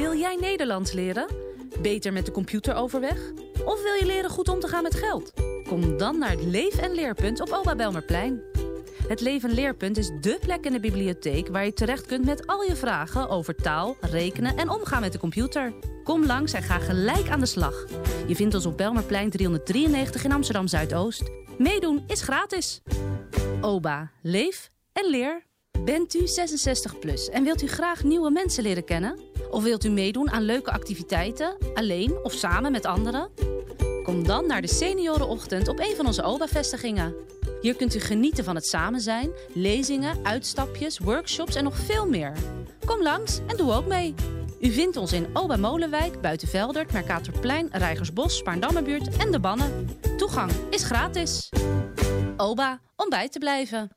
Wil jij Nederlands leren? Beter met de computer overweg? Of wil je leren goed om te gaan met geld? Kom dan naar het Leef- en Leerpunt op Oba Belmerplein. Het Leef- en Leerpunt is dé plek in de bibliotheek waar je terecht kunt met al je vragen over taal, rekenen en omgaan met de computer. Kom langs en ga gelijk aan de slag. Je vindt ons op Belmerplein 393 in Amsterdam Zuidoost. Meedoen is gratis. OBA, leef en leer. Bent u 66 plus en wilt u graag nieuwe mensen leren kennen? Of wilt u meedoen aan leuke activiteiten, alleen of samen met anderen? Kom dan naar de seniorenochtend op een van onze OBA-vestigingen. Hier kunt u genieten van het samen zijn, lezingen, uitstapjes, workshops en nog veel meer. Kom langs en doe ook mee. U vindt ons in Oba Molenwijk, Buitenveldert, Mercatorplein, Rijgersbos, Spaarndammerbuurt en De Bannen. Toegang is gratis. Oba, om bij te blijven.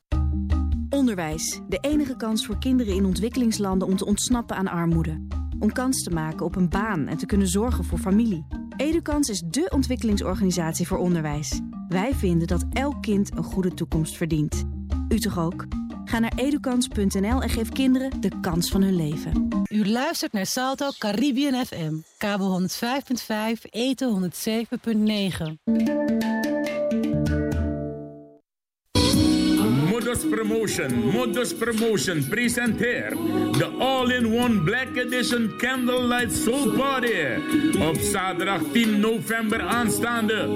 Onderwijs, de enige kans voor kinderen in ontwikkelingslanden om te ontsnappen aan armoede. Om kans te maken op een baan en te kunnen zorgen voor familie. Edukans is dé ontwikkelingsorganisatie voor onderwijs. Wij vinden dat elk kind een goede toekomst verdient. U toch ook? Ga naar edukans.nl en geef kinderen de kans van hun leven. U luistert naar Salto Caribbean FM. Kabel 105.5, eten 107.9. Promotion, Modus Promotion presenteert de All-in-One Black Edition Candlelight Soul Party. Op zaterdag 10 november aanstaande.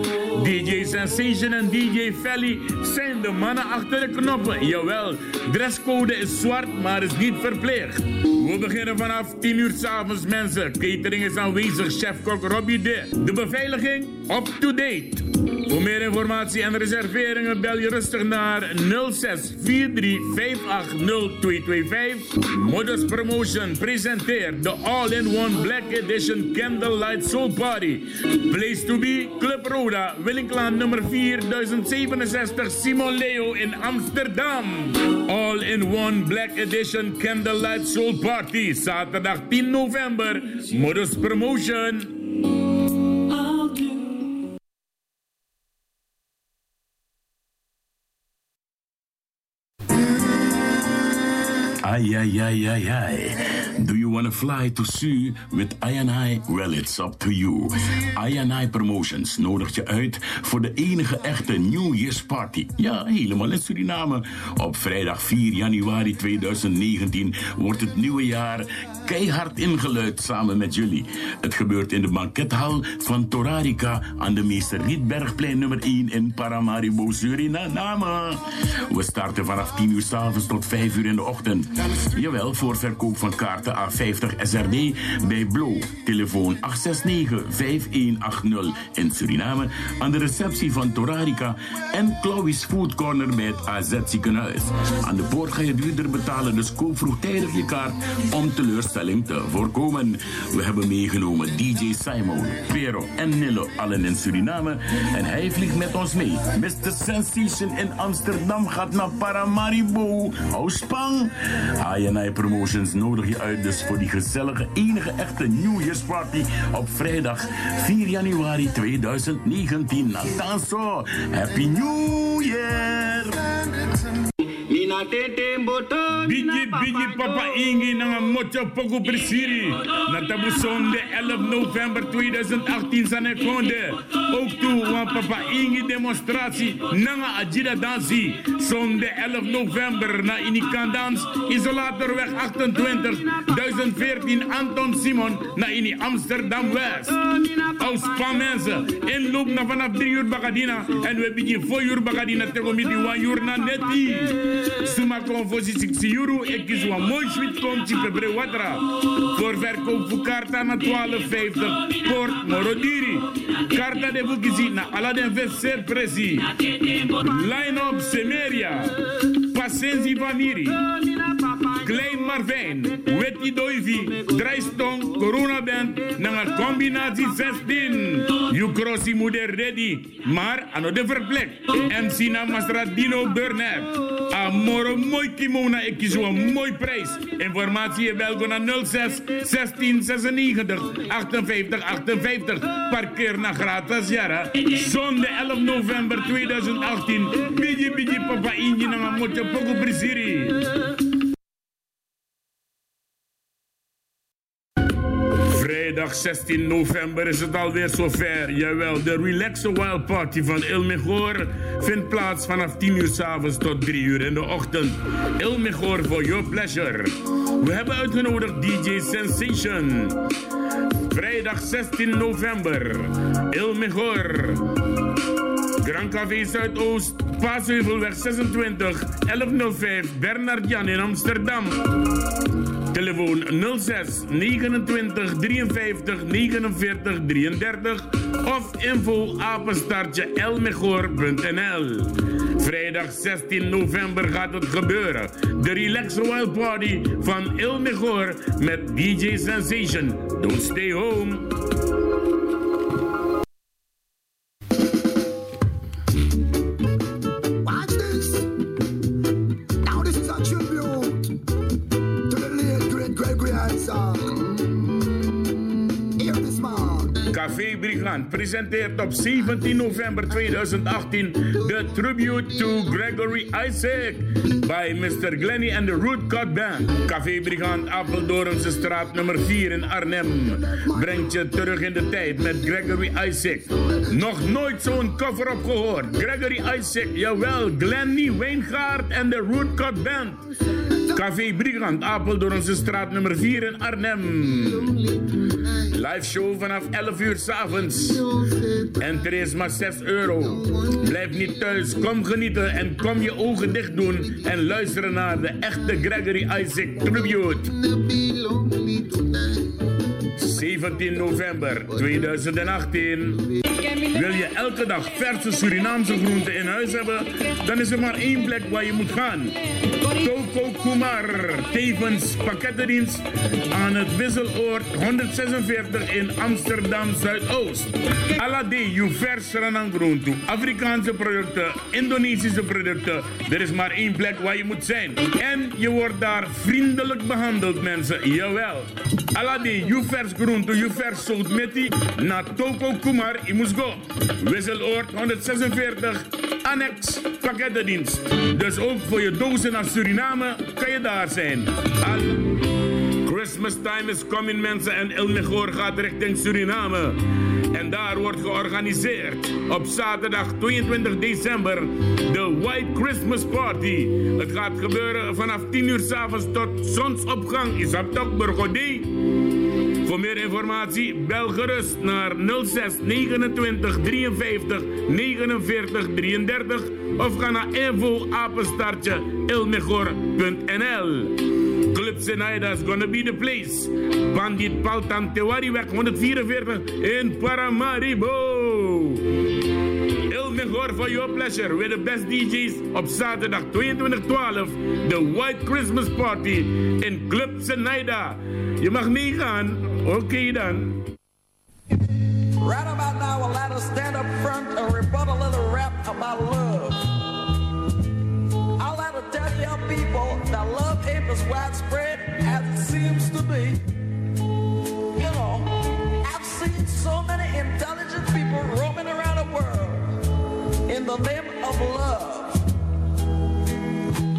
DJ Sensation en DJ Felly zijn de mannen achter de knoppen. Jawel, dresscode is zwart, maar is niet verplicht. We beginnen vanaf 10 uur s'avonds mensen. Catering is aanwezig, chef-kok Robbie De. De beveiliging up-to-date. Voor meer informatie en reserveringen bel je rustig naar 06 43 580 225. Modus Promotion presenteert de All-in-One Black Edition Candlelight Soul Party. Place to be, Club Roda, Willinklaan nummer 4067 Simon Leo in Amsterdam. All-in-One Black Edition Candlelight Soul Party, zaterdag 10 november. Modus Promotion. Ay, ay, ay, ay, ay. To fly to Su with I? Well, it's up to you. I Promotions nodigt je uit voor de enige echte New Year's Party. Ja, helemaal in Suriname. Op vrijdag 4 januari 2019 wordt het nieuwe jaar keihard ingeluid samen met jullie. Het gebeurt in de bankethal van Torarica aan de Meester Rietbergplein nummer 1 in Paramaribo, Suriname. We starten vanaf 10 uur s'avonds tot 5 uur in de ochtend. Jawel, voor verkoop van kaarten A50 SRD bij Blo. Telefoon 869-5180 in Suriname. Aan de receptie van Torarica en Chloe's Food Corner bij het AZ ziekenhuis. Aan de poort ga je duurder betalen, dus koop vroegtijdig je kaart om teleurstelling te voorkomen. We hebben meegenomen DJ Simon, Pero en Nilo, allen in Suriname. En hij vliegt met ons mee. Mr. Sensation in Amsterdam gaat naar Paramaribo. Hou spang! INI Promotions nodig je uit dus voor die gezellige, enige echte New Year's Party op vrijdag 4 januari 2019. Natanso, Happy New Year! Bigi bigi papa ingi nanga mocho poku presiri. Na tabu zonde 11 november 2018 sane konde. Ook toe wan papa ingi demonstratie nanga ajira dansi. Zonde 11 november na ini dans isolatorweg 28 1014 Anton Simon na ini Amsterdam West. Aus van mensen inloop na vanaf 3 uur bagadina en we begin 4 uur bagadina tegen midi 1 uur na neti. Suma confusie 6 euro. Ik kies een mooi sweet komt pebre watra. Voor verkoop voor karta na 12,50. Port Morodiri. Karta de boekisi na Aladdin Vesser Presi. Line up Semeria. Pasensi Vaniri. Klein Marvijn. Wetty Doivi. Drijstong. Corona Band. Na een combinatie 16. You crossi moeder ready. Maar aan de verplek. MC na Masradino Burnett. Amoro mooi kimono. Ik kies een mooi prijs. Informatie welko naar 06 16 96 58 58. Parkeer naar gratis jara. Zondag 11 november 2018. Bidi bidi papa inji na poco brisiri. Vrijdag 16 november is het alweer zover. Jawel, de Relax Wild Party van Ilmegor vindt plaats vanaf 10 uur s avonds tot 3 uur in de ochtend. Ilmegor for your pleasure. We hebben uitgenodigd DJ Sensation. Vrijdag 16 november. Ilmegor. Grand Café Zuidoost, Paasheuvelweg 26, 1105, Bernard Jan in Amsterdam. Telefoon 06 29 53 49 33 of info apenstaartje elmegor.nl. Vrijdag 16 november gaat het gebeuren. De Relax Wild Party van Elmegor met DJ Sensation. Don't stay home. Presenteert op 17 november 2018 de tribute to Gregory Isaac bij Mr. Glenny and the Root Cut Band. Café Brigand Apeldoornse straat nummer 4 in Arnhem brengt je terug in de tijd met Gregory Isaac. Nog nooit zo'n cover op gehoord. Gregory Isaac, jawel, Glenny Wijngaard en de Root Cut Band. Café Brigand Apeldoornse straat nummer 4 in Arnhem. Live show vanaf 11 uur s'avonds. Entree is maar 6 euro. Blijf niet thuis, kom genieten en kom je ogen dicht doen en luisteren naar de echte Gregory Isaac tribute. 17 november 2018. Wil je elke dag verse Surinaamse groenten in huis hebben? Dan is er maar één plek waar je moet gaan. Toko Kumar, tevens pakkettendienst aan het Wisseloord 146 in Amsterdam Zuidoost. Alade, je Ranang groenten, Afrikaanse producten, Indonesische producten. Er is maar één plek waar je moet zijn. En je wordt daar vriendelijk behandeld, mensen. Jawel. Alade, je groenten, je vers zout metti, naar Toko Kumar, je moet go. Wisseloord 146, annex pakkettendienst. Dus ook voor je dozen naar Suriname kan je daar zijn. Al- Christmas time is coming mensen en El gaat richting Suriname. En daar wordt georganiseerd op zaterdag 22 december de White Christmas Party. Het gaat gebeuren vanaf 10 uur s'avonds tot zonsopgang in Zaptok Burgodi. Voor meer informatie bel gerust naar 06 29 53 49 33 of ga naar info apenstaartje ilmegor.nl. Club Senaida is gonna be the place. Bandit Paltan Tewariweg 144 in Paramaribo. Il Mejor for your pleasure with the best DJs op zaterdag 2212. The White Christmas Party in Club Senaida. Je mag meegaan. Oké dan. Right about now, I'll let us stand up front and rebut a little rap about love. I'll let her tell you people that love ain't as widespread as it seems to be. You know, I've seen so many intelligent people roaming around the world in the name of love.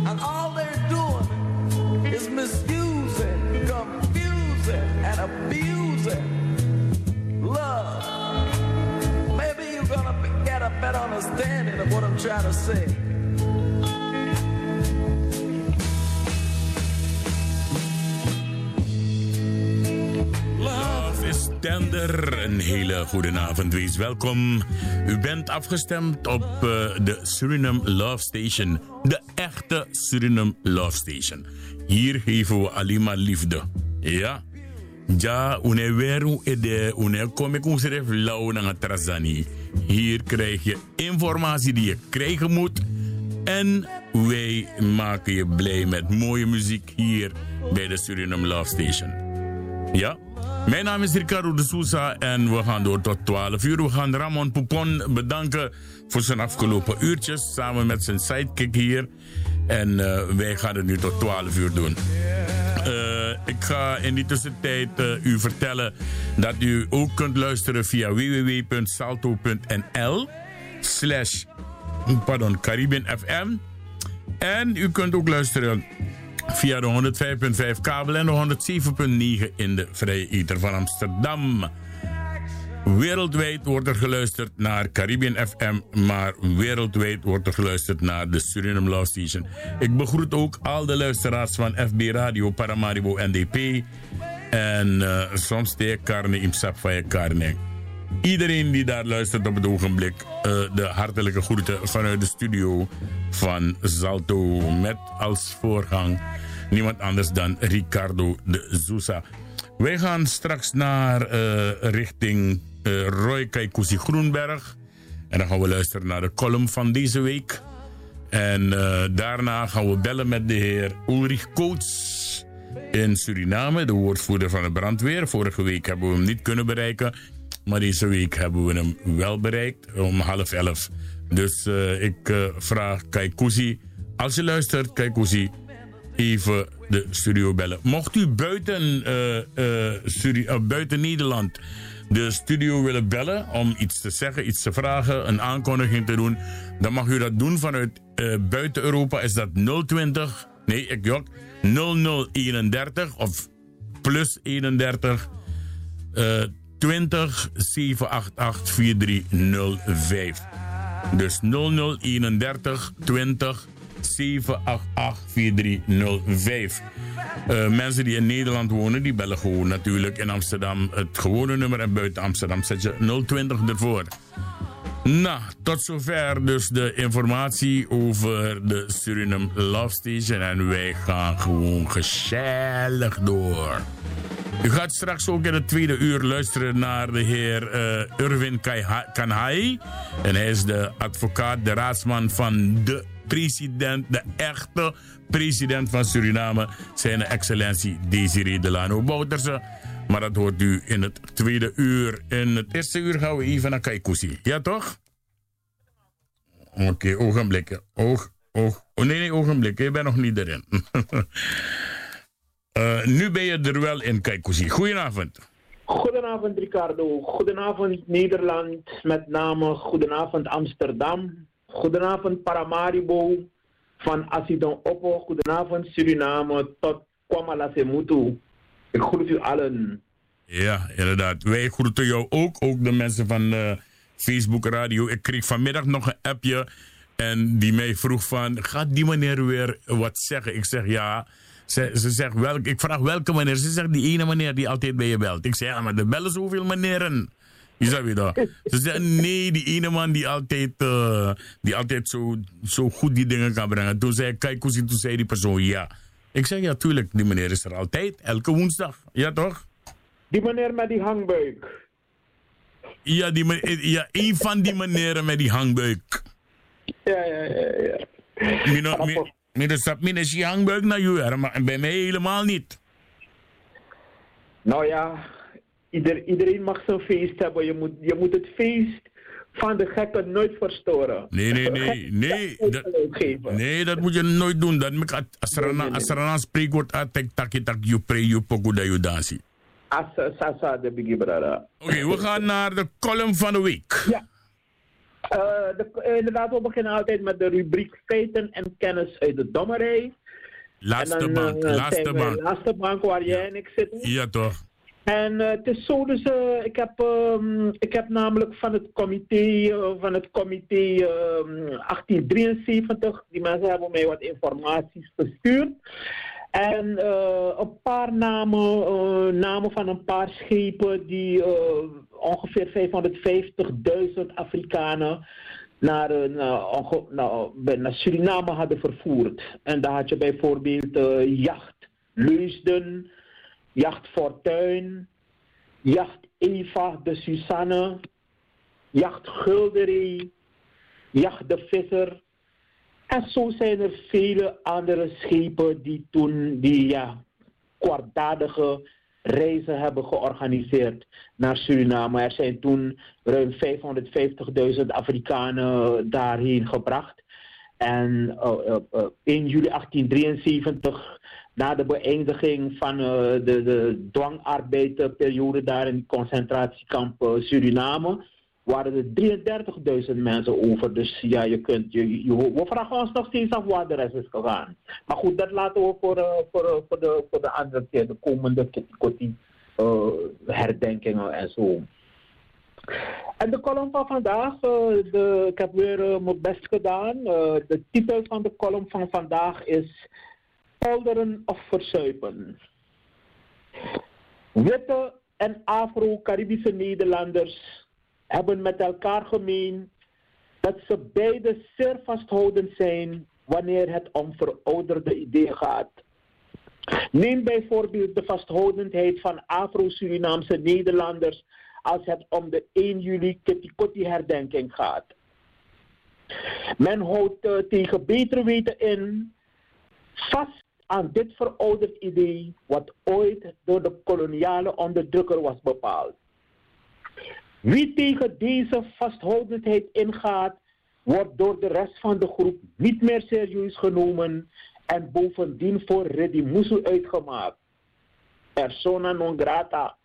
And all they're doing is misusing, abusing love. Maybe you're gonna get a better understanding of what I'm trying to say. Is tender. Een hele goede avond. Wees welkom. U bent afgestemd op eh, de Suriname Love Station. De echte Suriname Love Station. Hier geven we alleen maar liefde. Ja. Ja, une weru ede une kom ik ons ref lauw naar Trazani. Hier krijg je informatie die je krijgen moet. En wij maken je blij met mooie muziek hier bij de Suriname Love Station. Ja, mijn naam is Ricardo de Souza en we gaan door tot 12 uur. We gaan Ramon Poupon bedanken voor zijn afgelopen uurtjes samen met zijn sidekick hier. En eh, wij gaan het nu tot 12 uur doen. Ik ga in die tussentijd eh, u vertellen dat u ook kunt luisteren via www.salto.nl slash FM. En u kunt ook luisteren via de 105.5 kabel en de 107.9 in de vrije ether van Amsterdam. Wereldwijd wordt er geluisterd naar Caribbean FM, maar wereldwijd wordt er geluisterd naar de Suriname Law Station. Ik begroet ook al de luisteraars van FB Radio Paramaribo NDP en uh, soms de Karne Imsap van je Karne. Iedereen die daar luistert op het ogenblik, uh, de hartelijke groeten vanuit de studio van Zalto met als voorgang niemand anders dan Ricardo de Sousa. Wij gaan straks naar uh, richting Roy Kaikousi Groenberg. En dan gaan we luisteren naar de column van deze week. En uh, daarna gaan we bellen met de heer Ulrich Coates in Suriname, de woordvoerder van de brandweer. Vorige week hebben we hem niet kunnen bereiken. Maar deze week hebben we hem wel bereikt om half elf. Dus uh, ik vraag Kaikousi, als je luistert, Kaikousi, even de studio bellen. Mocht u buiten, buiten Nederland de studio willen bellen om iets te zeggen, iets te vragen, een aankondiging te doen, dan mag u dat doen vanuit buiten Europa. Is dat 020, nee, ik jok, 0031 of plus 31 20 788 4305. Dus 0031 20 788-4305. Uh, mensen die in Nederland wonen, die bellen gewoon natuurlijk in Amsterdam het gewone nummer. En buiten Amsterdam zet je 020 ervoor. Nou, tot zover dus de informatie over de Suriname Love Station. En wij gaan gewoon gezellig door. U gaat straks ook in het tweede uur luisteren naar de heer uh, Irwin Kanhai. En hij is de advocaat, de raadsman van de president, de echte president van Suriname, zijn excellentie Desiree Delano Bouterse. Maar dat hoort u in het tweede uur. In het eerste uur gaan we even naar Kaikousi. Ja, toch? Oké, ogenblikken. Oog, oog. Oh, nee, nee, ogenblikken. Je bent nog niet erin. uh, nu ben je er wel in, Kaikousi. Goedenavond. Goedenavond, Ricardo. Goedenavond, Nederland. Met name goedenavond, Amsterdam. Goedenavond Paramaribo van Asidon Oppo. Goedenavond Suriname tot Kwamalasemutu. Ik groet u allen. Ja, inderdaad. Wij groeten jou ook. Ook de mensen van uh, Facebook Radio. Ik kreeg vanmiddag nog een appje. En die mij vroeg van, gaat die meneer weer wat zeggen? Ik zeg ja. Ze, ze zegt welk, ik vraag welke meneer. Ze zegt die ene meneer die altijd bij je belt. Ik zeg ja, maar er bellen zoveel meneren. Je snap je dat? Ze zeggen nee, die ene man die altijd, uh, die altijd zo, zo goed die dingen kan brengen. Toen zei ik, kijk hoe toen zei die persoon ja. Ik zeg ja, tuurlijk, die meneer is er altijd, elke woensdag. Ja toch? Die meneer met die hangbuik. Ja, die, ja een van die meneren met die hangbuik. Ja, ja, ja. ja. Mi, stap min is die hangbuik naar jou, maar bij mij helemaal niet. Nou ja, Ieder, iedereen mag zijn feest hebben. Je moet, je moet het feest van de gekken nooit verstoren. Nee, nee, nee. Nee, dat, nee, dat moet je nooit doen. Dat moet, als er een, als er een spreekwoord uit, tak tak je pre je poku da je dansie. Asa, de biggie brother. Oké, we gaan naar de column van de week. Ja. Uh, de, inderdaad, we beginnen altijd met de rubriek feiten en kennis uit de dommerij. Laatste dan, bank, uh, laatste bank. Laatste bank waar jij en ik zitten. Ja, toch. En uh, het is zo, dus uh, ik, heb, um, ik heb namelijk van het comité, uh, van het comité 1873, die mensen hebben mij wat informaties gestuurd. En een paar namen, namen van een paar schepen die ongeveer 550.000 Afrikanen naar, naar, naar, Suriname hadden vervoerd. En daar had je bijvoorbeeld jacht Leusden, Jacht Fortuin, Jacht Eva de Susanne, Jacht Gulderie, Jacht de Visser. En zo zijn er vele andere schepen die toen die ja, kwartdadige reizen hebben georganiseerd naar Suriname. Er zijn toen ruim 550.000 Afrikanen daarheen gebracht. En uh, 1 juli 1873 na de beëindiging van uh, de, de daar in concentratiekamp uh, Suriname, waren er 33.000 mensen over. Dus ja, je kunt, je, je, we vragen ons nog steeds af waar de rest is gegaan. Maar goed, dat laten we voor, uh, voor, voor, de, voor de andere keer, de komende herdenkingen en zo. En de column van vandaag, de, ik heb weer mijn best gedaan. de titel van de column van vandaag is Polderen of Verzuipen. Witte en Afro-Caribische Nederlanders hebben met elkaar gemeen dat ze beide zeer vasthoudend zijn wanneer het om verouderde ideeën gaat. Neem bijvoorbeeld de vasthoudendheid van Afro-Surinaamse Nederlanders als het om de 1 juli Kitty herdenking gaat. Men houdt uh, tegen beter weten in vast aan dit verouderd idee wat ooit door de koloniale onderdrukker was bepaald. Wie tegen deze vasthoudendheid ingaat, wordt door de rest van de groep niet meer serieus genomen en bovendien voor redimusu uitgemaakt. Persona non grata.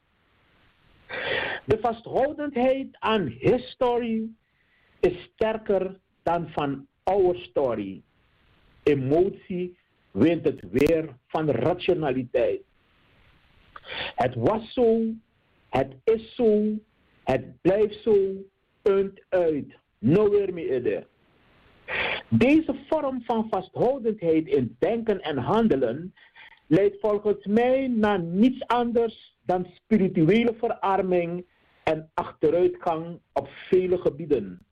De vasthoudendheid aan history is sterker dan van our story. Emotie wint het weer van rationaliteit. Het was zo, het is zo, het blijft zo, punt uit. Nowhere meer Deze vorm van vasthoudendheid in denken en handelen leidt volgens mij naar niets anders dan spirituele verarming en achteruitgang op vele gebieden.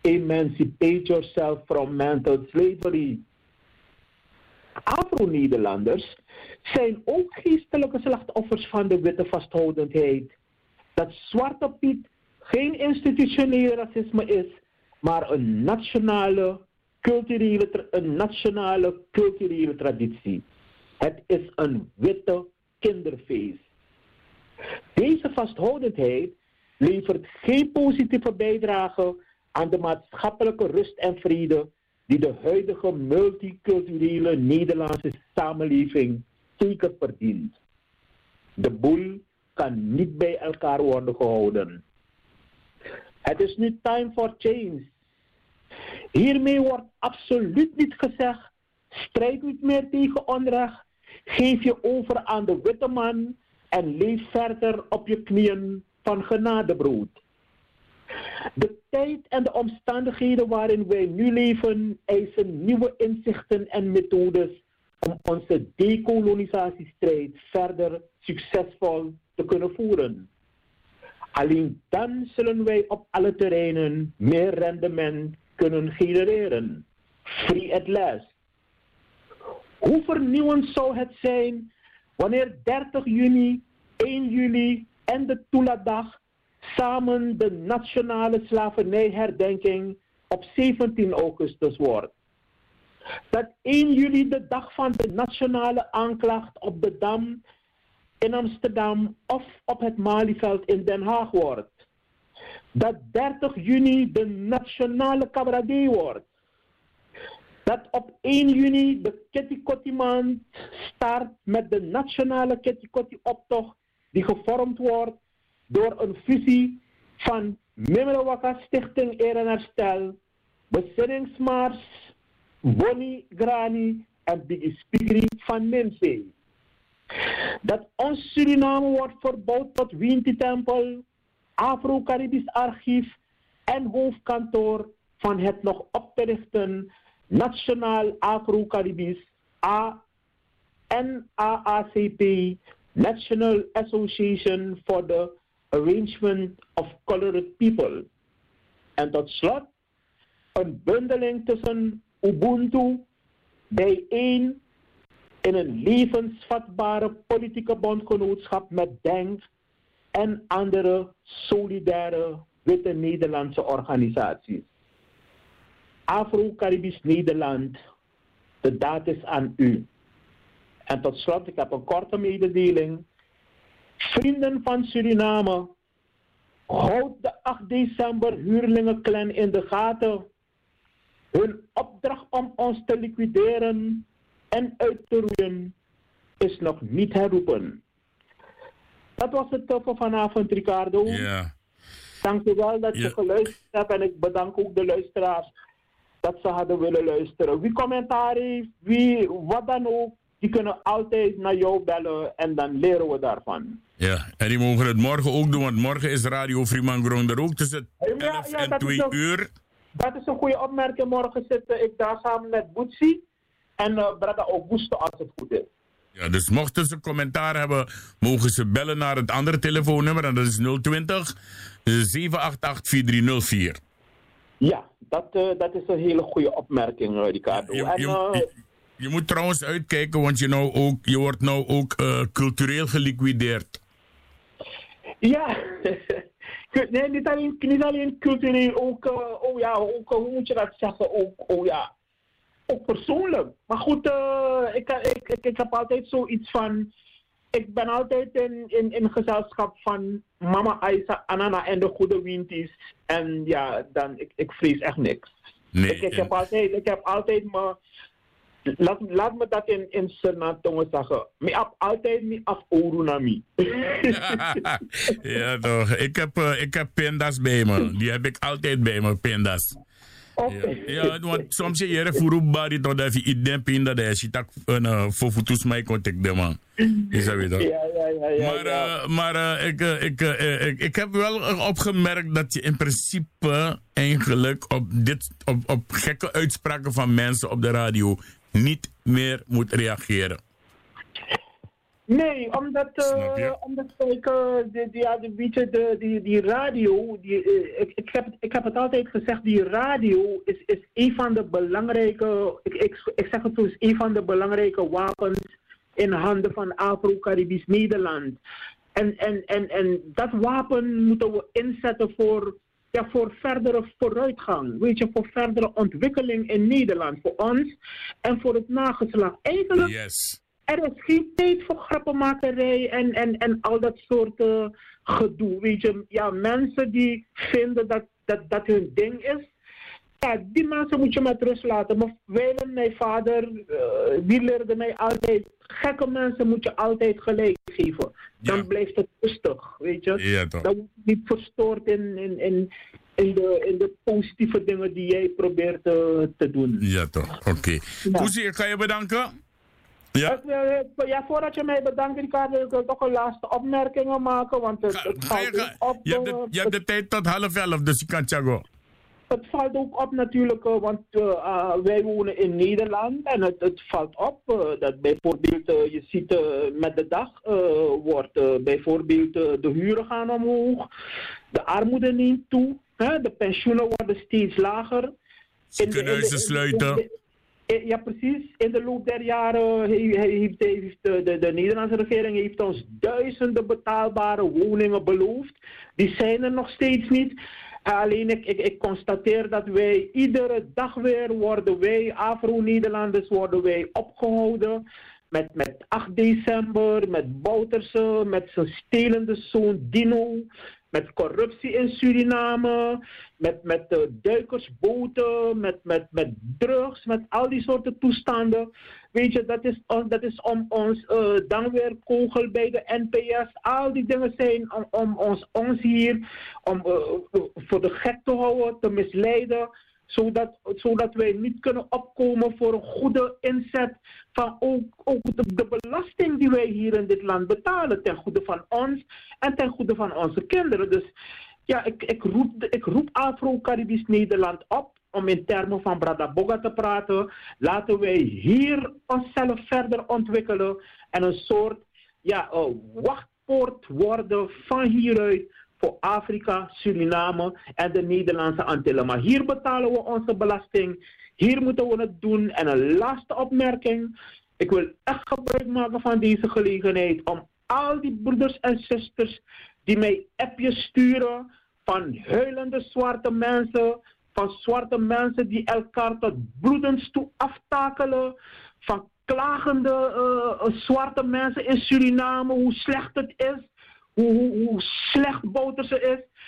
Emancipate yourself from mental slavery. Afro-Nederlanders zijn ook geestelijke slachtoffers van de witte vasthoudendheid. Dat Zwarte Piet geen institutioneel racisme is, maar een nationale culturele, een nationale culturele traditie. Het is een witte kinderfeest. Deze vasthoudendheid levert geen positieve bijdrage aan de maatschappelijke rust en vrede die de huidige multiculturele Nederlandse samenleving zeker verdient. De boel kan niet bij elkaar worden gehouden. Het is nu time for change. Hiermee wordt absoluut niet gezegd: strijd niet meer tegen onrecht, geef je over aan de witte man en leef verder op je knieën van genadebrood. De tijd en de omstandigheden waarin wij nu leven eisen nieuwe inzichten en methodes om onze decolonisatiestrijd verder succesvol te kunnen voeren. Alleen dan zullen wij op alle terreinen meer rendement kunnen genereren. Free at last. Hoe vernieuwend zou het zijn wanneer 30 juni, 1 juli en de Tula-dag samen de nationale slavernijherdenking op 17 augustus wordt. Dat 1 juli de dag van de nationale aanklacht op de Dam in Amsterdam of op het Malieveld in Den Haag wordt. Dat 30 juni de nationale cabaret wordt. Dat op 1 juni de Kitty maand start met de nationale Kitty optocht die gevormd wordt door een fusie van Mimmelwaka Stichting Eer en Herstel, Bezinningsmars, Bonnie Grani en Biggie Spigri van Minzee. Dat ons Suriname wordt verbouwd tot Winti-tempel, Afro-Caribisch archief en hoofdkantoor van het nog op te richten Nationaal Afro-Caribisch NAACP, National Association for the Arrangement of Colored People. En tot slot een bundeling tussen Ubuntu, bijeen in een levensvatbare politieke bondgenootschap met DENK en andere solidaire witte Nederlandse organisaties. Afro-Caribisch Nederland, de daad is aan u. En tot slot, ik heb een korte mededeling. Vrienden van Suriname, houd de 8 december huurlingenclan in de gaten. Hun opdracht om ons te liquideren en uit te roeien is nog niet herroepen. Dat was het voor vanavond, Ricardo. Ja. Dank u wel dat je Ja. geluisterd hebt en ik bedank ook de luisteraars dat ze hadden willen luisteren. Wie commentaar heeft, wie wat dan ook, die kunnen altijd naar jou bellen en dan leren we daarvan. Ja, en die mogen het morgen ook doen, want morgen is Radio Fremangron er ook tussen Ja, 11 ja, en dat is 2 ook- uur. Dat is een goede opmerking. Morgen zit eh, ik daar samen met Boetsi en uh, Brada Augusto als het goed is. Ja, dus mochten ze commentaar hebben, mogen ze bellen naar het andere telefoonnummer. En dat is 020 788 4304. Ja, dat, eh, dat is een hele goede opmerking, Ricardo. Je, en, je, je moet trouwens uitkijken, want je, nou ook, je wordt nou ook eh, cultureel geliquideerd. Ja, nee, niet alleen, niet alleen cultureel, ook, eh, oh ja, ook, hoe moet je dat zeggen, ook, oh ja, ook persoonlijk. Maar goed, eh, ik, ik, ik, ik heb altijd zoiets van, ik ben altijd in, in, in gezelschap van mama Aisa, Anana en de goede winties. En ja, dan, ik, ik vrees echt niks. Nee, ik, heb altijd, ik heb altijd me, laat, laat me dat in, in zeggen, ik heb altijd me af Orunami. ja, toch. Ik heb, eh, ik heb pindas bij me. Die heb ik altijd bij me, pindas. Ja, ja, want soms je jere furu bari tot dat je idem pinda de je tak een uh, voor foto's mij contact de man. Is dat weer toch? Ja, ja, ja, ja. Maar, ja. eh, maar eh, ik, eh, ik, eh, ik, ik heb wel eh, opgemerkt dat je in principe eigenlijk op, dit, op, op gekke uitspraken van mensen op de radio niet meer moet reageren. Nee, omdat, eh, omdat ik, eh, de, ja, de, weet je, de, die, die radio, die, eh, ik, ik, heb, het- ik heb het altijd gezegd, die radio is, is een van de belangrijke, ik, ik, ik zeg het zo, is een van de belangrijke wapens in handen van Afro-Caribisch Nederland. En, en, en, en dat wapen moeten we inzetten voor, ja, voor verdere vooruitgang, weet je, voor verdere ontwikkeling in Nederland, voor ons en voor het nageslacht. Eigenlijk Yes. er is geen tijd voor grappenmakerij en, en, en al dat soort gedoe. Weet je, ja, mensen die vinden dat, dat dat hun ding is. Ja, die mensen moet je met rust laten. Maar Weilen, mijn vader, eh, die leerde mij altijd... Gekke mensen moet je altijd gelijk geven. Dan Ja. blijft het rustig, weet je. Ja, toch. Dan wordt het niet verstoord in, in, in, in, de, in de positieve dingen die jij probeert eh, te doen. Ja, toch. Oké. Ja. Poesie, ik ga je bedanken. Ja. Wil- ja, voordat je mij bedankt, Ricardo, ik wil toch een laatste opmerkingen maken. Want het, Ga, het, ga je, valt, ga- ook op, je, hebt de, eh, je hebt de tijd tot half elf, dus je kan. Het valt ook op natuurlijk, eh, want eh, eh, wij wonen in Nederland. En het, het valt op dat bijvoorbeeld, je ziet met de dag wordt bijvoorbeeld de huren gaan omhoog. De armoede neemt toe. Hè? De pensioenen worden steeds lager. Ziekenhuizen sluiten. Ja, precies. In de loop der jaren he- he- heeft, heeft de, de Nederlandse regering heeft ons duizenden betaalbare woningen beloofd. Die zijn er nog steeds niet. Alleen ik, ik, ik constateer dat wij iedere dag weer worden wij, Afro-Nederlanders, worden wij opgehouden. Met, met 8 december, met Bouterse, met zijn stelende zoon Dino. Met corruptie in Suriname, met, met de duikersboten, met, met, met drugs, met al die soorten toestanden. Weet je, dat is, on- dat is om ons eh, dan weer kogel bij de NPS. Al die dingen zijn om, om ons, ons hier om, eh, voor de gek te houden, te misleiden zodat, zodat wij niet kunnen opkomen voor een goede inzet van ook, ook de, belasting die wij hier in dit land betalen ten goede van ons en ten goede van onze kinderen. Dus ja, ik, ik roep, ik roep Afro-Caribisch Nederland op om in termen van Brada Boga te praten. Laten wij hier onszelf verder ontwikkelen en een soort ja, wachtpoort worden van hieruit voor Afrika, Suriname en de Nederlandse Antillen. Maar hier betalen we onze belasting. Hier moeten we het doen. En een laatste opmerking. Ik wil echt gebruik maken van deze gelegenheid om al die broeders en zusters die mij appjes sturen van huilende zwarte mensen, van zwarte mensen die elkaar tot bloedens toe aftakelen, van klagende eh, zwarte mensen in Suriname, hoe slecht het is, hoe, hoe, hoe slecht Bouterse is.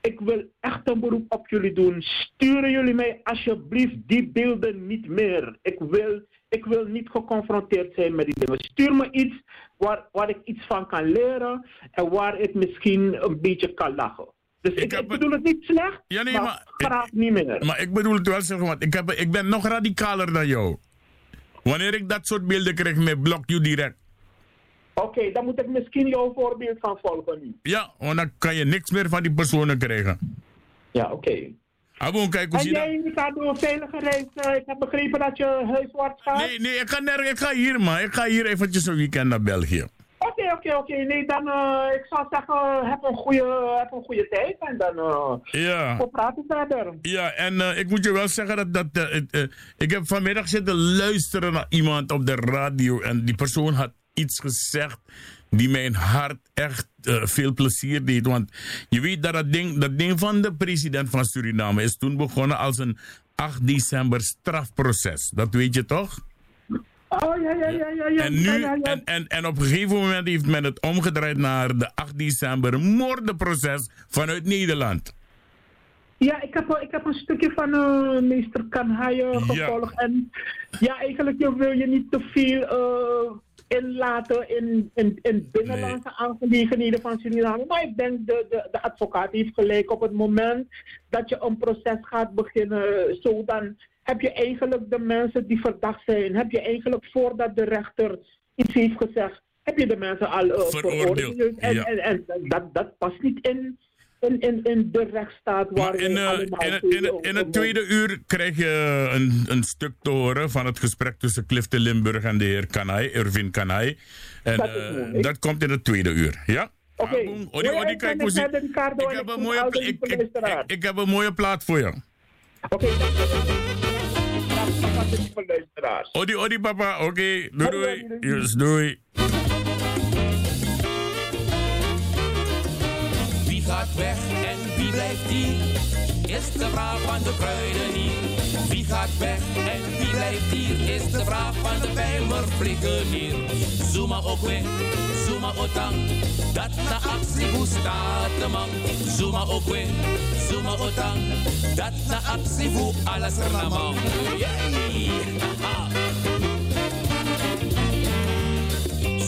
Ik wil echt een beroep op jullie doen. Sturen jullie mij alsjeblieft die beelden niet meer. Ik wil, ik wil niet geconfronteerd zijn met die dingen. Stuur me iets waar, waar ik iets van kan leren en waar ik misschien een beetje kan lachen. Dus ik, ik bedoel het niet slecht, Ja, nee, maar, maar- graag niet meer. Maar ik bedoel het wel zeggen, want ik, heb, ik ben nog radicaler dan jou. Wanneer ik dat soort beelden krijg, blok je direct. Oké, dan moet ik misschien jouw voorbeeld gaan volgen nu. Ja, want dan kan je niks meer van die personen krijgen. Ja, oké. Abon, kijk hoe En je dat? jij gaat door een veilige reis. eh, ik heb begrepen dat je huiswaarts gaat. Nee, nee, ik ga, nergens, ik ga hier, man. Ik ga hier eventjes een weekend naar België. Oké, oké, oké. Nee, dan uh, ik zou zeggen, heb een goede, heb een goede tijd en dan uh, Ja. we praten verder. Ja, en eh, ik moet je wel zeggen dat, dat eh, eh, ik heb vanmiddag zitten luisteren naar iemand op de radio en die persoon had iets gezegd die mijn hart echt eh, veel plezier deed. Want je weet dat dat ding, dat ding van de president van Suriname is toen begonnen als een 8 december strafproces. Dat weet je toch? Oh ja, ja, ja, ja. ja. En nu. En, en, en op een gegeven moment heeft men het omgedraaid naar de 8 december moordenproces vanuit Nederland. Ja, ik heb, ik heb een stukje van eh, meester Kanhaaien gevolgd. En ja, eigenlijk wil je niet te veel eh, inlaten in, in, in binnenlandse aangelegenheden van Suriname. Maar ik denk de, de, de advocaat heeft gelijk op het moment dat je een proces gaat beginnen. Zo dan heb je eigenlijk de mensen die verdacht zijn, heb je eigenlijk voordat de rechter iets heeft gezegd, heb je de mensen al eh, Veroordeeld, veroordeeld. En, ja. en, en dat, dat past niet in, in, in, in de rechtsstaat waar Maar in, eh, allemaal in, in, in het tweede uur krijg je een, een stuk te horen van het gesprek tussen Clifton Limburg en de heer Kanai, Irvin Kanai. En Dat eh, dat komt in het tweede uur, ja? Oké. Odi, odi, kijk ik ik heb een mooie de ik, ik, ik, heb een mooie plaat voor je. Oké, de luisteraars. Odi, odi papa, oké, Hoi, doei. doei. Yes, doei. Gaat weg en wie blijft hier? Is de vraag van de kruidenier. Wie gaat weg en wie blijft hier? Is de vraag van de bijmer flikkenier. Zuma ook weer, Zuma otang. Dat na actie staat de man. Zuma ook weer, Zuma otang. Dat na actie hoe alles er naar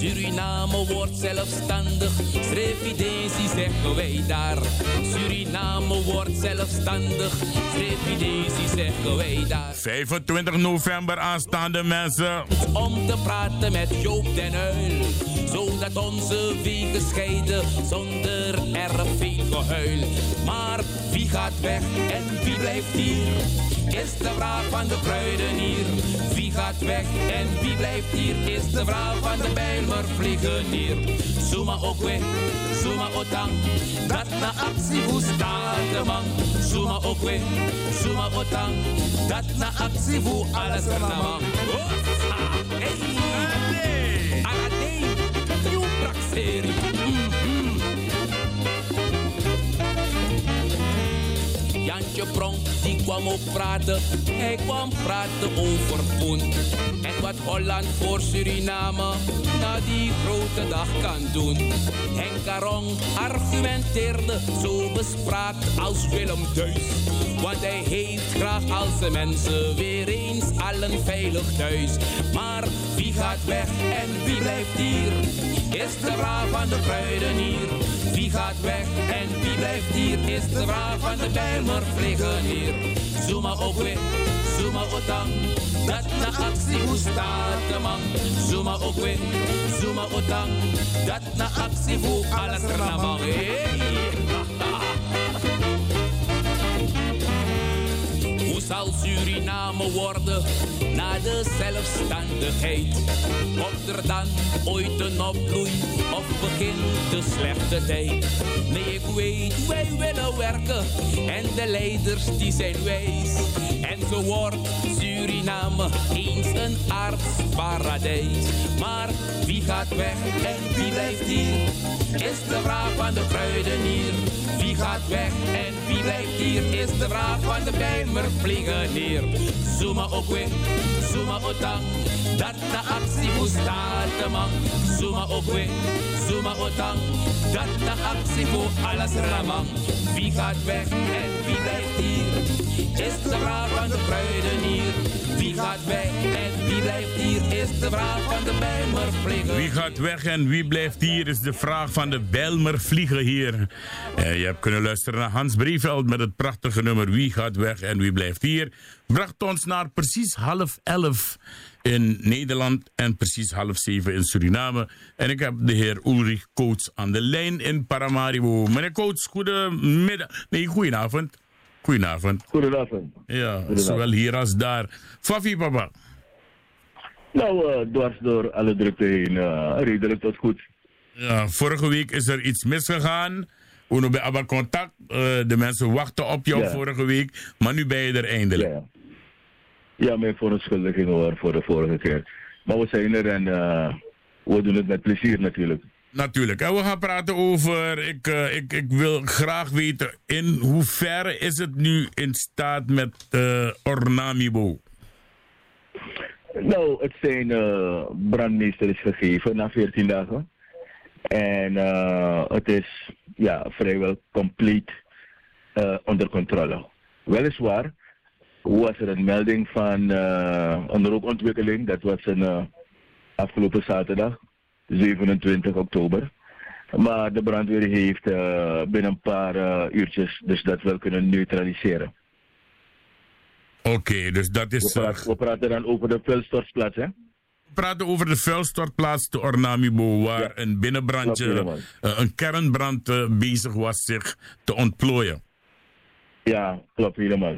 Suriname wordt zelfstandig, Srevidentie zeggen wij daar. Suriname wordt zelfstandig, Srevidentie zeggen wij daar. 25 november aanstaande mensen. Om te praten met Joop den Uil, zodat onze wegen scheiden zonder erg veel gehuil. Maar wie gaat weg en wie blijft hier? Is de vraag van de kruidenier. Wie gaat weg en wie blijft hier? Is de vraag van de vliegenier. Zuma ook weg, Zuma otang. Dat na actie hoe staat de man. Zuma ook weg, Zuma otang. Dat na actie hoe alles er man. Hopsa, Hey! Jantje Pronk, die kwam ook praten. Hij kwam praten over poen. En wat Holland voor Suriname na die grote dag kan doen. Henk Karong argumenteerde zo bespraakt als Willem Duis. Want hij heeft graag als de mensen weer eens allen veilig thuis. Maar gaat weg en wie blijft hier? Is de vraag van de kruidenier. Wie gaat weg en wie blijft hier? Is de vraag van de bijlmer vliegenier. Zuma ook weer, Zuma otang. Dat na actie hoe staat de man. Zuma ook weer, Zuma otang. Dat na actie hoe alles er naar zal Suriname worden na de zelfstandigheid? Komt er dan ooit een opbloei of begint de slechte tijd? Nee, ik weet, wij willen werken en de leiders die zijn wijs. En zo wordt Suriname eens een aardsparadijs. Maar wie gaat weg en wie blijft hier? Is de vraag van de kruidenier. Wie gaat weg en wie blijft hier? Is de vraag van de bijmer vliegenier. Zuma ook weer, Zuma otang. Dat na actie de man. Zuma ook weer, Zuma otang. Dat na hoe alles ramang. Wie gaat weg en wie blijft hier? Is de vraag van de kruidenier. Wie gaat weg en wie blijft hier, is de vraag van de Bijlmervlieger. Wie gaat weg en wie blijft hier is de vraag van de Bijlmer vliegen hier. Eh, je hebt kunnen luisteren naar Hans Brieveld met het prachtige nummer Wie gaat weg en wie blijft hier. Bracht ons naar precies half elf in Nederland en precies half zeven in Suriname. En ik heb de heer Ulrich Coates aan de lijn in Paramaribo. Meneer Coates, goedemiddag. Nee, goedenavond. Goedenavond. Goedenavond. Ja, zowel hier als daar. Fafi, papa. Nou, uh, dwars door alle drukte heen, uh, redelijk tot goed. Ja, vorige week is er iets misgegaan. Uno bij Abba Contact. Uh, de mensen wachten op jou Ja. vorige week. Maar nu ben je er eindelijk. Ja, ja mijn verontschuldiging hoor voor de vorige keer. Maar we zijn er en we doen het met plezier natuurlijk. Natuurlijk. We gaan praten over. Ik, eh, ik, ik wil graag weten. In hoeverre is het nu in staat met eh, Ornamibo? Nou, het zijn uh, brandmeester is gegeven na 14 dagen. En uh, het is ja, vrijwel compleet uh, onder controle. Weliswaar was er een melding van uh, een rookontwikkeling. Dat was een uh, afgelopen zaterdag, 27 oktober. Maar de brandweer heeft uh, binnen een paar uh, uurtjes dus dat wel kunnen neutraliseren. Oké, okay, dus dat is... We praten, we praten dan over de vuilstortplaats, hè? We praten over de vuilstortplaats te Ornamibo, waar ja. een binnenbrandje, een kernbrand bezig was zich te ontplooien. Ja, klopt helemaal.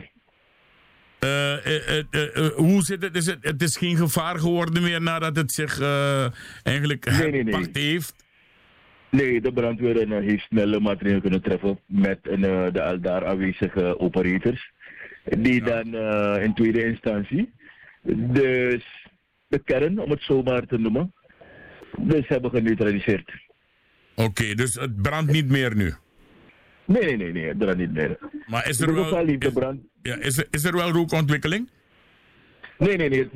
Uh, hoe zit het? Is het? Het is geen gevaar geworden meer nadat het zich eigenlijk nee, nee, nee. heeft? Nee, de brandweer heeft snelle maatregelen kunnen treffen met de al daar aanwezige operators. Die ja. dan in tweede instantie dus de kern, om het zo maar te noemen, dus hebben geneutraliseerd. Oké, okay, dus het brandt niet meer nu? Nee, nee, nee, nee het brandt niet meer. Maar is er, wel, is, de brand... ja, is, er, is er wel rookontwikkeling? Nee, nee, nee.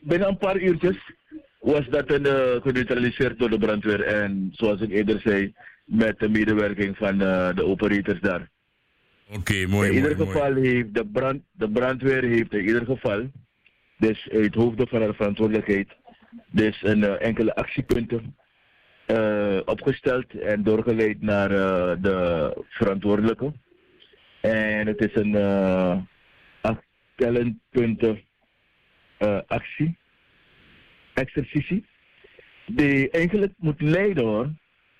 Binnen een paar uurtjes was dat een, uh, geneutraliseerd door de brandweer. En zoals ik eerder zei, met de medewerking van uh, de operators daar. Oké, okay, mooi. In ieder mooi, geval mooi. heeft de, brand, de brandweer heeft in ieder geval, dus uit hoofde van haar verantwoordelijkheid, dus een uh, enkele actiepunten opgesteld en doorgeleid naar de verantwoordelijke. En het is een uh, acht punten actie, exercitie, die eigenlijk moet leiden hoor,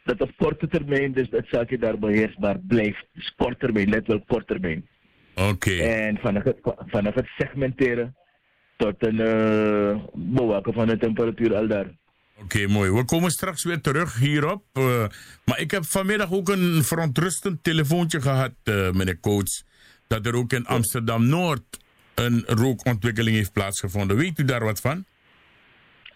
dat op korte termijn dus dat zaakje daar beheersbaar blijft. Dus kort termijn, let wel kort termijn. Oké. Okay. En vanaf het, vanaf het segmenteren tot een uh, bewaken van de temperatuur al daar. Oké, okay, mooi. We komen straks weer terug hierop. Uh, maar ik heb vanmiddag ook een verontrustend telefoontje gehad, uh, meneer Coates. Dat er ook in Amsterdam-Noord een rookontwikkeling heeft plaatsgevonden. Weet u daar wat van?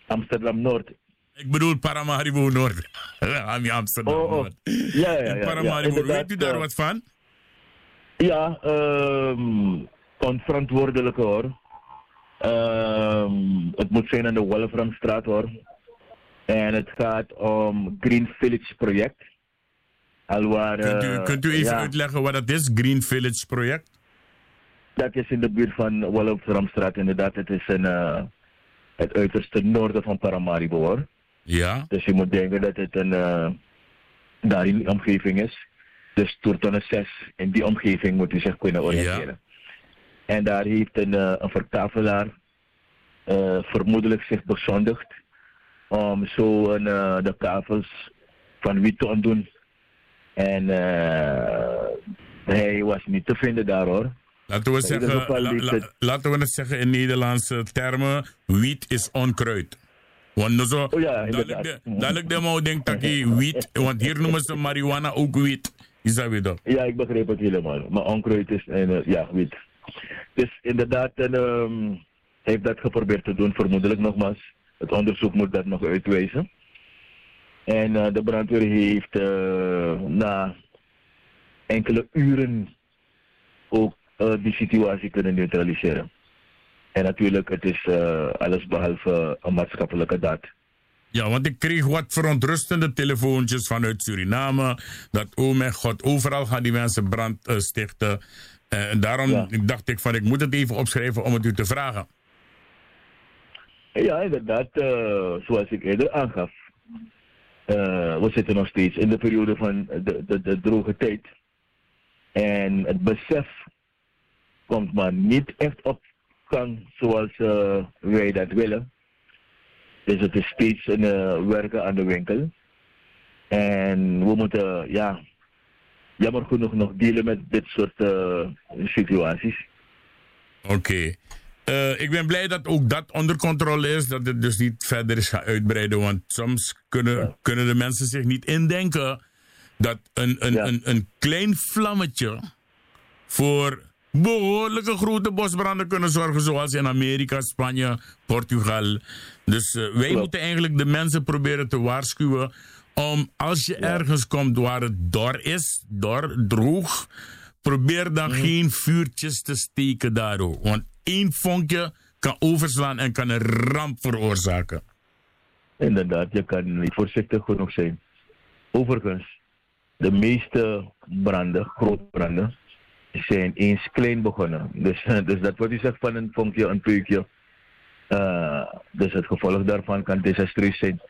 Amsterdam-Noord. Ik bedoel Paramaribo Noord. Amsterdam oh, oh. Ja, ja, ja. Paramaribo, ja, weet u daar uh, wat van? Ja, um, onverantwoordelijk hoor. Um, het moet zijn aan de Wolframstraat hoor. En het gaat om Green Village project. Alwaar, kunt, u, kunt u even ja, uitleggen wat dat is, Green Village project? Dat is in de buurt van Wolframstraat inderdaad. Het is een, uh, het uiterste noorden van Paramaribo hoor. Ja. Dus je moet denken dat het een, uh, daar in die omgeving is. Dus Toertonne 6, in die omgeving moet u zich kunnen oriënteren. Ja. En daar heeft een, uh, een vertafelaar vermoedelijk zich bezondigd om zo een, uh, de kavels van wiet te ontdoen. En hij was niet te vinden daar hoor. Laten we, zeggen, la, la, laten we het zeggen in Nederlandse termen, wiet is onkruid. Want zo, oh ja, dadelijk de mouw denkt dat je wiet, want hier noemen ze marihuana ook wiet. Is dat weer dat? Ja, ik begreep het helemaal. Maar onkruid is, en, uh, ja, wiet. Dus inderdaad, en, um, heeft dat geprobeerd te doen, vermoedelijk nogmaals. Het onderzoek moet dat nog uitwijzen. En uh, de brandweer heeft uh, na enkele uren ook die situatie kunnen neutraliseren. En natuurlijk, het is uh, alles behalve een maatschappelijke daad. Ja, want ik kreeg wat verontrustende telefoontjes vanuit Suriname. Dat, oh mijn god, overal gaan die mensen brand uh, stichten. En daarom Ja. dacht ik van ik moet het even opschrijven om het u te vragen. Ja, inderdaad, eh, zoals ik eerder aangaf. eh, we zitten nog steeds in de periode van de, de, de droge tijd. En het besef komt maar niet echt op gang zoals eh, wij dat willen. Dus het is steeds een werken aan de winkel. En we moeten, ja, jammer genoeg nog dealen met dit soort situaties. Oké. Eh, ik ben blij dat ook dat onder controle is. Dat het dus niet verder is gaan uitbreiden. Want soms kunnen, kunnen de mensen zich niet indenken dat een, een, een, een klein vlammetje voor behoorlijke grote bosbranden kunnen zorgen. Zoals in Amerika, Spanje, Portugal. Dus eh, wij moeten eigenlijk de mensen proberen te waarschuwen. Om als je ergens komt waar het dor is, dor, droog. Probeer dan geen vuurtjes te steken daardoor. Want één vonkje kan overslaan en kan een ramp veroorzaken. Inderdaad, je kan niet voorzichtig genoeg zijn. Overigens, de meeste branden, grote branden, zijn eens klein begonnen. Dus, dus dat wat u zegt van een vonkje, een peukje. eh, dus het gevolg daarvan kan desastreus zijn.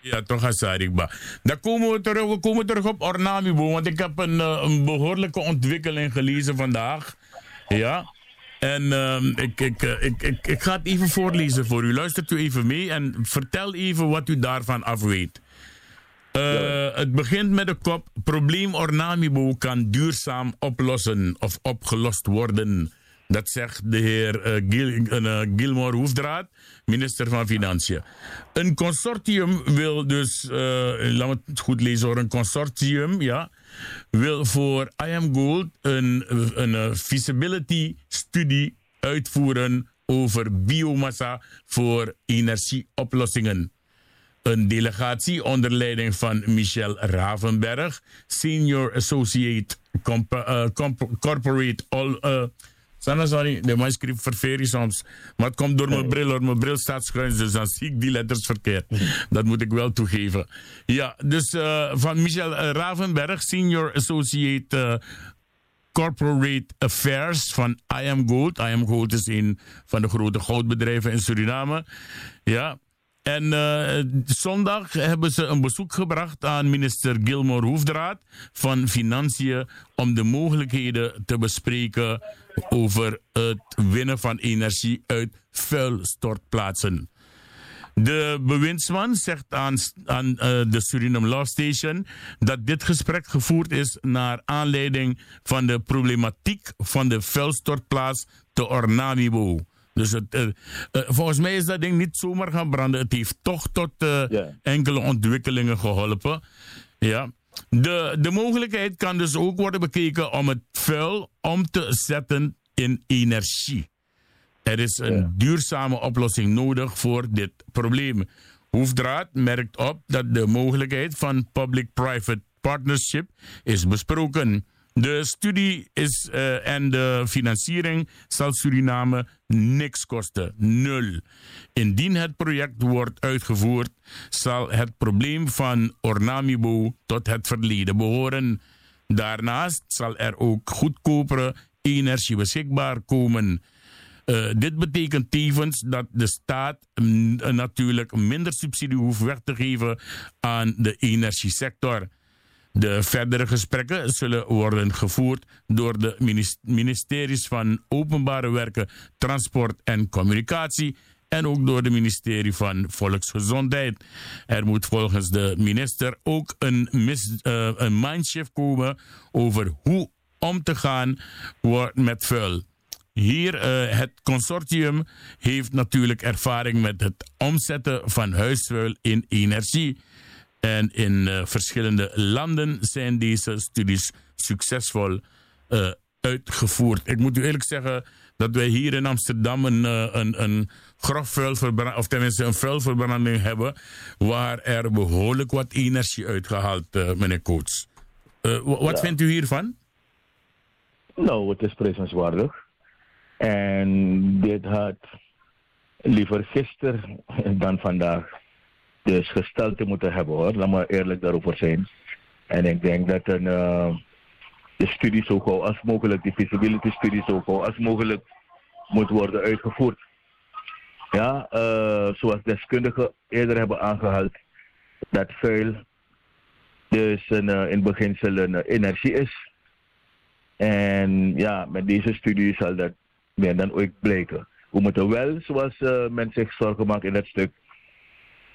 Ja, toch Hasarikba. Dan komen we terug, we komen terug op Ornamibo, want ik heb een, eh, een behoorlijke ontwikkeling gelezen vandaag. Ja. En ehm, ik, ik, eh, ik, ik, ik ga het even voorlezen voor u. Luistert u even mee en vertel even wat u daarvan af weet. Eh, Het begint met de kop: Probleem Ornamibo kan duurzaam oplossen of opgelost worden. Dat zegt de heer eh, Gil, Gilmore Hoefdraad, minister van Financiën. Een consortium wil dus, laat me het goed lezen hoor, een consortium, ja, wil voor I Am Gold een, een, feasibility studie uitvoeren over biomassa voor energieoplossingen. Een delegatie onder leiding van Michel Ravenberg, Senior Associate eh, Corporate All. eh, Sorry, de man schrijft ververie soms. Maar het komt door mijn bril, hoor. Mijn bril staat schuins, dus dan zie ik die letters verkeerd. Dat moet ik wel toegeven. Ja, dus eh, van Michel eh, Ravenberg, Senior Associate eh, Corporate Affairs van I Am Gold. I Am Gold is een van de grote goudbedrijven in Suriname. Ja. En eh, zondag hebben ze een bezoek gebracht aan minister Gilmore Hoefdraad van Financiën om de mogelijkheden te bespreken over het winnen van energie uit vuilstortplaatsen. De bewindsman zegt aan, aan eh, de Suriname Law Station dat dit gesprek gevoerd is naar aanleiding van de problematiek van de vuilstortplaats te Ornamibo. Dus het, eh, eh, volgens mij is dat ding niet zomaar gaan branden. Het heeft toch tot eh, enkele ontwikkelingen geholpen. Ja. De, de mogelijkheid kan dus ook worden bekeken om het vuil om te zetten in energie. Er is een duurzame oplossing nodig voor dit probleem. Hoefdraad merkt op dat de mogelijkheid van public-private partnership is besproken. De studie is, eh, en de financiering zal Suriname niks kosten. Nul. Indien het project wordt uitgevoerd, zal het probleem van Ornamibo tot het verleden behoren. Daarnaast zal er ook goedkopere energie beschikbaar komen. Uh, dit betekent tevens dat de staat mm, natuurlijk minder subsidie hoeft weg te geven aan de energiesector. De verdere gesprekken zullen worden gevoerd door de ministeries van Openbare Werken, Transport en Communicatie en ook door het ministerie van Volksgezondheid. Er moet volgens de minister ook een, mis, uh, een mindshift komen over hoe om te gaan met vuil. Hier, uh, het consortium heeft natuurlijk ervaring met het omzetten van huisvuil in energie. En in uh, verschillende landen zijn deze studies succesvol uh, uitgevoerd. Ik moet u eerlijk zeggen dat wij hier in Amsterdam een, een, een grof vuilverbranding, of tenminste een vuilverbranding hebben, waar er behoorlijk wat energie uitgehaald, meneer Coates. wat ja. vindt u hiervan? Nou, het is prijzenswaardig. En dit had liever gisteren dan vandaag dus gesteld te moeten hebben hoor. Laat maar eerlijk daarover zijn. En ik denk dat een, uh, de studie zo gauw als mogelijk, die feasibility studie zo gauw als mogelijk moet worden uitgevoerd. Ja, eh, zoals deskundigen eerder hebben aangehaald, dat vuil dus een, uh, in beginsel een energie is. En ja, met deze studie zal dat meer dan ooit blijken. We moeten wel, zoals men zich zorgen maakt in dat stuk,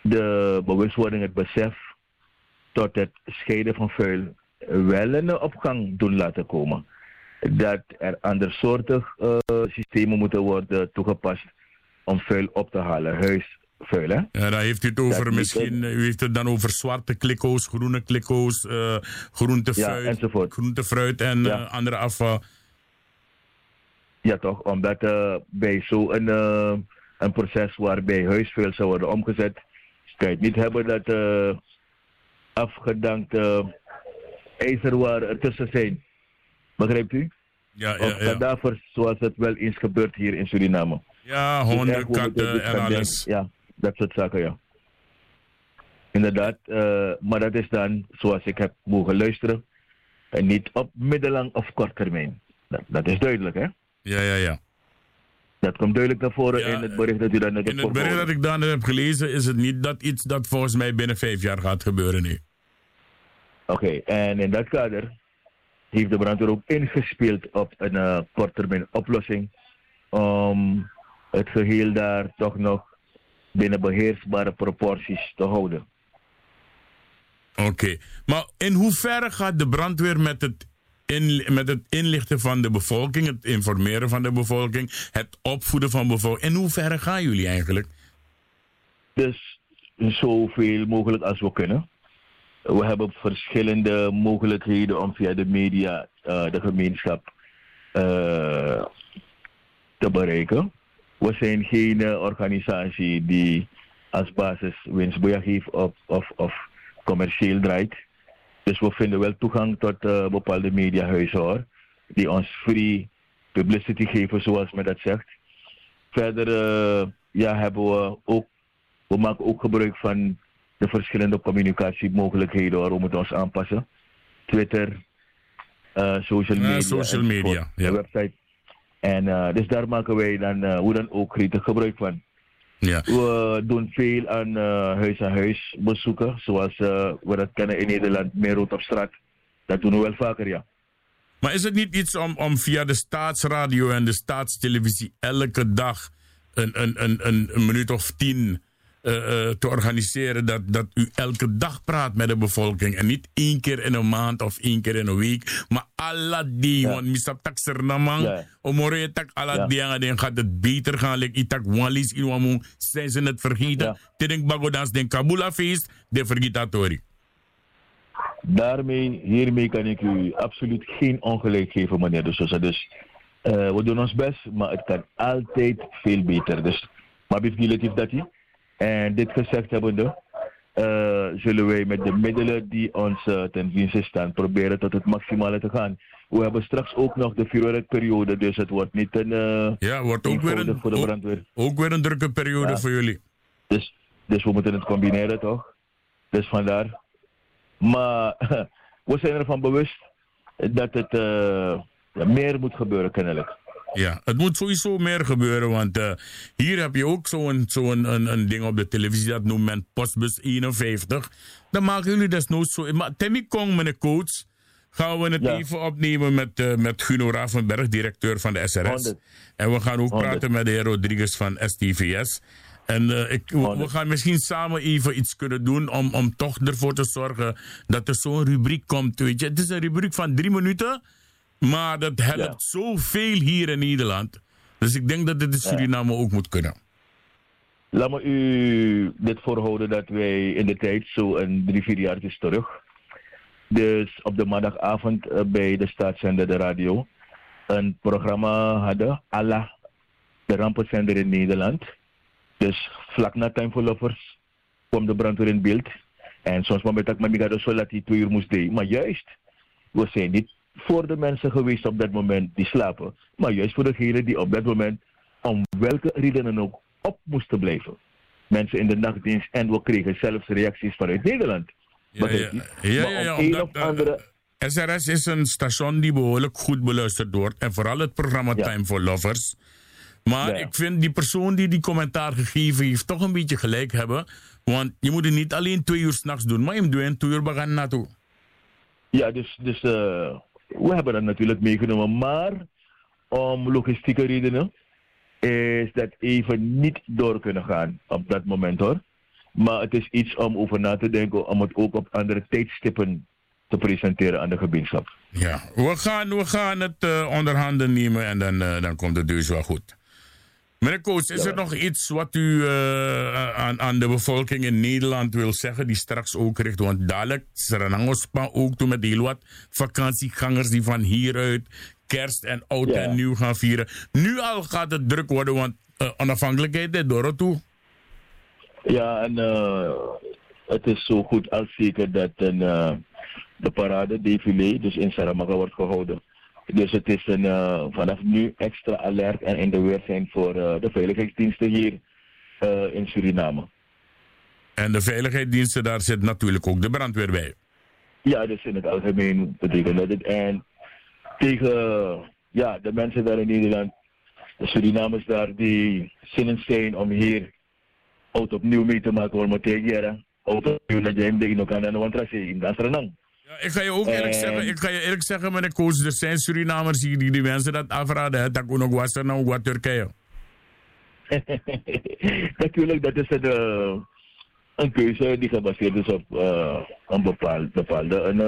de bewustwording, het besef tot het scheiden van vuil wel een opgang doen laten komen. Dat er andersoortig uh, systemen moeten worden toegepast om vuil op te halen, huisvuil. Hè? Ja, daar heeft u het over misschien, u heeft het dan over zwarte klikko's, groene klikko's, uh, groentefruit, ja, enzovoort. groentefruit en ja. uh, andere afval. Ja, toch, omdat bij zo'n een proces waarbij huisvuil zou worden omgezet, het niet hebben dat uh, afgedankte ijzerwaren ertussen zijn. Begrijpt u? Ja, ja, of kadavers, zoals het wel eens gebeurt hier in Suriname. Ja, honden, dus katten en alles. Ja, dat soort zaken, ja. Inderdaad, uh, maar dat is dan, zoals ik heb mogen luisteren, en niet op middellang of kort termijn. Dat, dat is duidelijk, hè? Ja, ja, ja. Dat komt duidelijk naar voren ja, in het bericht dat u dan net In het bericht dat ik dan heb gelezen is het niet dat iets dat volgens mij binnen vijf jaar gaat gebeuren nu. Oké, okay, en in dat kader heeft de brandweer ook ingespeeld op een uh, korttermijn oplossing om het geheel daar toch nog binnen beheersbare proporties te houden. Oké, okay. maar in hoeverre gaat de brandweer met het, in, met het inlichten van de bevolking, het informeren van de bevolking, het opvoeden van bevolking, in hoeverre gaan jullie eigenlijk? Dus zoveel mogelijk als we kunnen. We hebben verschillende mogelijkheden om via de media uh, de gemeenschap uh, te bereiken. We zijn geen uh, organisatie die als basis winstbejag heeft of, of, of commercieel draait. Dus we vinden wel toegang tot uh, bepaalde mediahuizen hoor, die ons free publicity geven, zoals men dat zegt. Verder uh, ja, hebben we ook, we maken ook gebruik van de verschillende communicatiemogelijkheden hoor. We moeten ons aanpassen. Twitter, uh, social media. Ja, social media, ja. website. En dus daar maken wij dan, hoe dan ook gretig gebruik van. Ja. We doen veel aan huis-aan-huis bezoeken, zoals we dat kennen in Nederland, meer rood op straat. Dat doen we wel vaker, ja. Maar is het niet iets om, om via de staatsradio en de staatstelevisie elke dag een, een, een, een, een minuut of tien te organiseren dat, dat u elke dag praat met de bevolking. En niet één keer in een maand of één keer in een week. Maar alle die, ja. want misap tak sernaman. Ja. Omore tak alle ja. die dan gaat het beter gaan. Like itak walis in wamu, zijn ze het vergeten. Ja. Tedink bagodans den Kabula feest, de vergitatori. Daarmee, hiermee kan ik u absoluut geen ongelijk geven, meneer de Sosa. Dus uh, we doen ons best, maar het kan altijd veel beter. Dus, maar heeft dat hij. En dit gezegd hebbende, uh, zullen wij met de middelen die ons uh, ten dienste staan proberen tot het maximale te gaan. We hebben straks ook nog de vuurwerkperiode, dus het wordt niet een. Uh, ja, wordt ook weer een, voor de brandweer. Ook, ook weer een drukke periode ja. voor jullie. Dus, dus we moeten het combineren toch? Dus vandaar. Maar we zijn ervan bewust dat het meer moet gebeuren, kennelijk. Ja, het moet sowieso meer gebeuren, want uh, hier heb je ook zo'n zo een, een, een, ding op de televisie, dat noemt men Postbus 51. Dan maken jullie desnoods zo. Maar Timmy Kong, meneer coach, gaan we het ja. even opnemen met, uh, met Guno Ravenberg, directeur van de SRS. 100. En we gaan ook 100. praten met de heer Rodriguez van STVS. En uh, ik, we gaan misschien samen even iets kunnen doen om, om toch ervoor te zorgen dat er zo'n rubriek komt. Weet je. Het is een rubriek van drie minuten. Maar dat helpt zoveel hier in Nederland. Dus ik denk dat dit in Suriname ook moet kunnen. Laat me u dit voorhouden dat wij in de tijd, zo een drie, vier jaar terug, dus op de maandagavond uh, bij de staatszender de radio, een programma hadden, Allah, de rampenzender in Nederland. Dus vlak na Time for Lovers kwam de brandweer in beeld. En soms moment ik me zo laat hij twee uur moest doen. Maar juist, we zijn niet voor de mensen geweest op dat moment die slapen, maar juist voor degenen die op dat moment om welke redenen ook op moesten blijven. Mensen in de nachtdienst en we kregen zelfs reacties vanuit Nederland. Ja, ja, ja, ja, ja, om een of andere, SRS is een station die behoorlijk goed beluisterd wordt. En vooral het programma Ja. Time for Lovers. Maar Ja. ik vind die persoon die die commentaar gegeven heeft toch een beetje gelijk hebben. Want je moet het niet alleen twee uur s'nachts doen, maar je moet doen twee uur bagan naartoe. Ja, dus, dus eh, we hebben dat natuurlijk meegenomen. Maar om logistieke redenen is dat even niet door kunnen gaan op dat moment hoor. Maar het is iets om over na te denken om het ook op andere tijdstippen te presenteren aan de gemeenschap. Ja, we gaan, we gaan het eh, onder handen nemen en dan, eh, dan komt het dus wel goed. Meneer Koos, is er nog iets wat u eh, aan, aan de bevolking in Nederland wil zeggen die straks ook richt? Want dadelijk Suriname ook toe met heel wat vakantiegangers die van hieruit kerst en oud Ja. en nieuw gaan vieren. Nu al gaat het druk worden, want eh, onafhankelijkheid is door het toe. Ja, en eh, het is zo goed als zeker dat een, eh, de parade défilé dus in Saramaka wordt gehouden. Dus het is een, eh, vanaf nu extra alert en in de weer zijn voor eh, de veiligheidsdiensten hier eh, in Suriname. En de veiligheidsdiensten, daar zit natuurlijk ook de brandweer bij. Ja, dus in het algemeen betekent dat het. En tegen ja, de mensen daar in Nederland, de Surinamers daar, die zinnen zijn om hier oud opnieuw mee te maken, wordt meteen oud opnieuw dat je hem de ino kan en want in dat. Ja, ik ga je ook eerlijk En- zeggen, ik ga je eerlijk zeggen, meneer Koos, er zijn Surinamers hier die die mensen dat afraden. Dat ook was er nou wat Turkije. Natuurlijk, dat is een, eh, een keuze die gebaseerd is op eh, een bepaald, bepaalde een,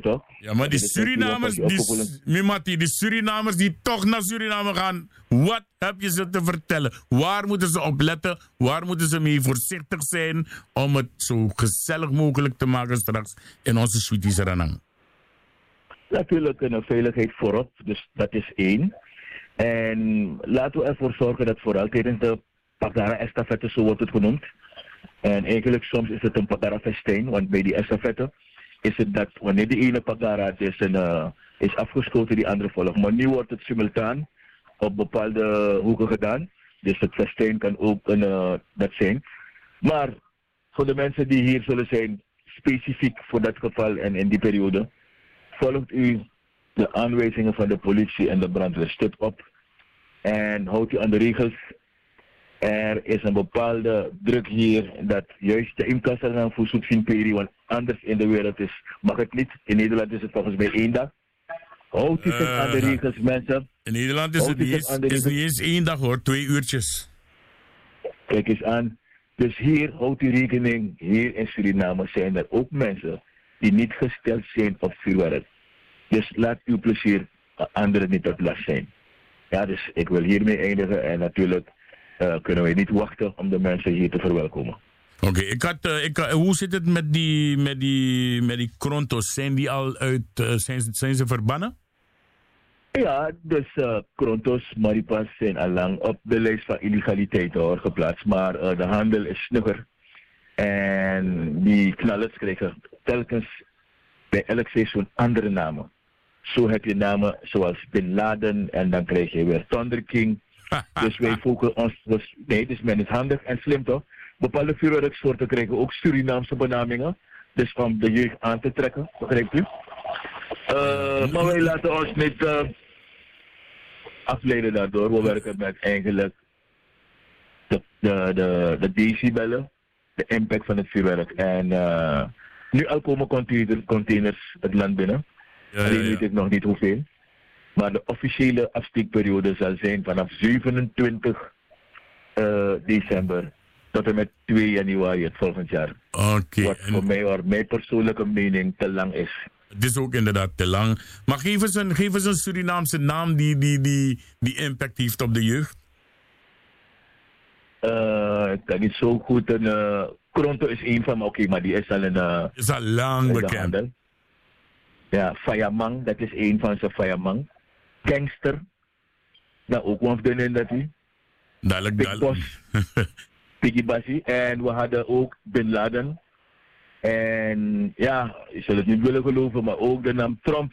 toch? Ja, maar die Surinamers, die, Mimati, die Surinamers die toch naar Suriname gaan, wat heb je ze te vertellen? Waar moeten ze op letten? Waar moeten ze mee voorzichtig zijn om het zo gezellig mogelijk te maken straks in onze Sweetie Suriname? Natuurlijk een veiligheid voorop, dus dat is één. En laten we ervoor zorgen dat vooral tijdens de Pagara estafette, zo wordt het genoemd. En eigenlijk soms is het een Pagara festijn, want bij die estafette is het dat wanneer die ene Pagara is, een, eh, is afgeschoten, die andere volgt. Maar nu wordt het simultaan op bepaalde hoeken gedaan. Dus het festijn kan ook een, eh, dat zijn. Maar voor de mensen die hier zullen zijn, specifiek voor dat geval en in die periode, volgt u de aanwijzingen van de politie en de brandweer stip op en houdt u aan de regels. Er is een bepaalde druk hier dat juist de gaan voor zoekvinkperi, want anders in de wereld is, mag het niet. In Nederland is het volgens mij één dag. Houdt u zich aan de Eh, regels, mensen. In Nederland is het Houdt niet eens, is niet eens één dag hoor, twee uurtjes. Kijk eens aan. Dus hier houdt u rekening, hier in Suriname zijn er ook mensen die niet gesteld zijn op vuurwerk. Dus laat uw plezier eh, anderen niet tot last zijn. Ja, dus ik wil hiermee eindigen en natuurlijk eh, kunnen we niet wachten om de mensen hier te verwelkomen. Oké, ik had, eh, ik, had- hoe zit het met die, met die, met die krontos? Zijn die al uit, eh, zijn, ze- zijn ze verbannen? Ja, dus eh Krontos, Maripas zijn al lang op de lijst van illegaliteit hoor, geplaatst. Maar eh, de handel is snugger. En die knallers krijgen telkens bij elk seizoen andere namen. Zo heb je namen zoals Bin Laden en dan krijg je weer Thunder King. dus wij focussen ons, dus, nee, dus men is handig en slim toch? Bepaalde vuurwerksoorten krijgen ook Surinaamse benamingen. Dus om de jeugd aan te trekken, begrijpt u? Eh, maar wij laten ons niet eh, afleiden daardoor. We werken met eigenlijk de, de, de, de decibellen, de impact van het vuurwerk. En eh, nu al komen container, containers het land binnen. Ja, ja, Alleen ja. weet ik nog niet hoeveel. Maar de officiële afsteekperiode zal zijn vanaf 27 eh, december tot en met 2 januari het volgend jaar. Oké, Wat en voor mij, or mijn persoonlijke mening, te lang is. het is ook inderdaad te lang. Maar geef eens een, geef eens een Surinaamse naam die, die, die, die impact heeft op de jeugd. Eh, ik kan niet zo goed een. eh Kronto is één van, oké, maar die is al een. eh, Is al lang bekend. Ja, Fayamang, dat is één van zijn Fayamang. Gangster, dat ook one of de in dat hij. Dadelijk. Boss. Piggy Bassi. En we hadden ook Bin Laden. En ja, je zal het niet willen geloven, maar ook de naam Trump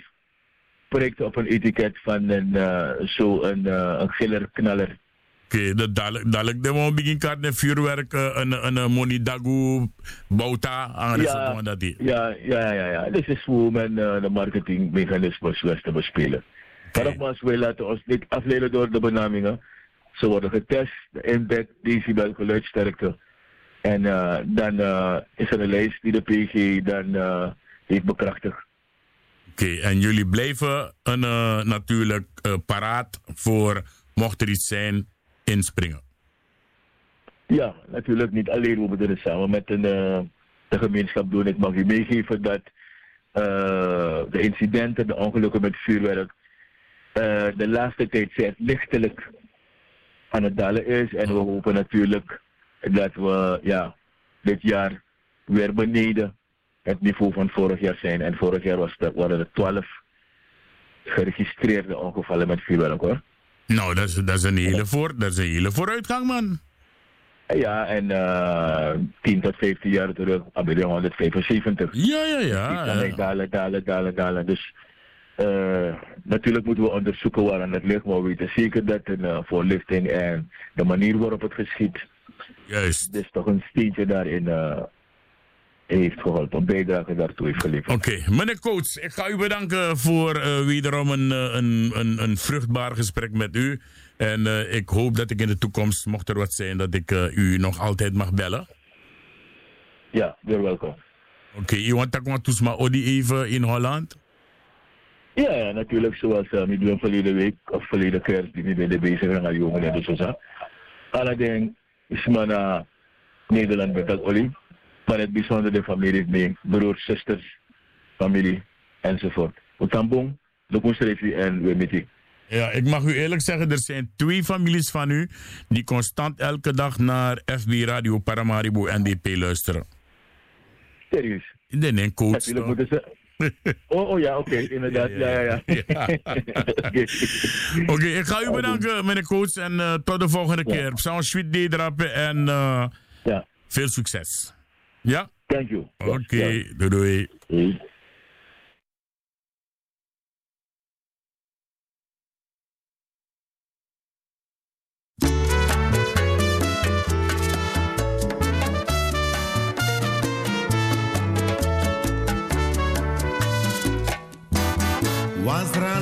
prijkte op een etiket van een, eh, zo een, eh, een giller knaller. Oké, dat dadelijk, dadelijk de we begin kaart met vuurwerk, eh, een, een, een monidagu, bauta, aan Ja, dat die. ja, ja, ja, ja. Dit is hoe men eh, de marketingmechanismes wist te bespelen. Maar nogmaals, wij laten ons niet afleiden door de benamingen. Ze worden getest, de impact, decibel, geluidsterkte. En eh, dan eh, is er een lijst die de PG dan eh, heeft bekrachtigd. Oké, en jullie blijven een, natuurlijk paraat voor, mocht er iets zijn, inspringen. Ja, natuurlijk niet alleen. We moeten het samen met een, de gemeenschap doen. Ik mag u meegeven dat de incidenten, de ongelukken met vuurwerk, de laatste tijd zijn lichtelijk aan het dalen is. En we hopen natuurlijk dat we ja, dit jaar weer beneden het niveau van vorig jaar zijn. En vorig jaar was dat, waren er 12 geregistreerde ongevallen met vuurwerk hoor. Nou, dat is, dat is, een, hele voor, dat is een hele vooruitgang, man. Ja, en eh 10 tot 15 jaar terug, we 175. Ja, ja, Dus ja. die kan hij dalen, dalen, dalen, dalen. Dus eh, natuurlijk moeten we onderzoeken waar het ligt, maar we weten zeker dat een eh, voorlichting en de manier waarop het geschiet, Juist. dus toch een steentje daarin eh, heeft geholpen, een bijdrage daartoe heeft geleverd. Oké, meneer coach, ik ga u bedanken voor eh, wederom een, een, een, een vruchtbaar gesprek met u. En ik hoop dat ik in de toekomst, mocht er wat zijn, dat ik u nog altijd mag bellen. Ja, you're welcome. Oké, u want dat toesma Odi even in Holland? Ja, ja, natuurlijk zoals uh, we doen verleden week of verleden kerst die we bezig aan jongen en zo zo. Alleen is maar naar Nederland met dat olie. Maar het bijzonder de familie mee, broers, zusters, familie enzovoort. Utambong, de en Wemiti. Ja, ik mag u eerlijk zeggen, er zijn twee families van u die constant elke dag naar FB Radio Paramaribo NDP luisteren. Serieus? Nee, nee, coach. Natuurlijk moeten ze... Oh, oh ja, oké, inderdaad. Ja, ja, ja. Oké, okay, ik ga u bedanken, meneer coach. En uh, tot de volgende keer. Zo'n sweet day drapen en uh, ja. veel succes. Ja? Thank you. Oké, okay, doei doei. Doei. Wasrana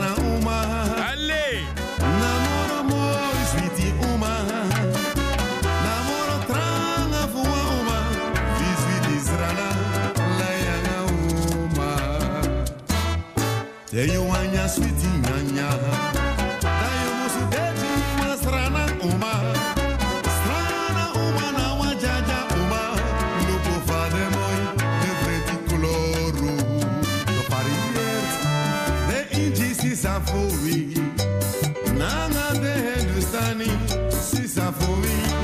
sisafori. Nanga nde hindustani sisafori.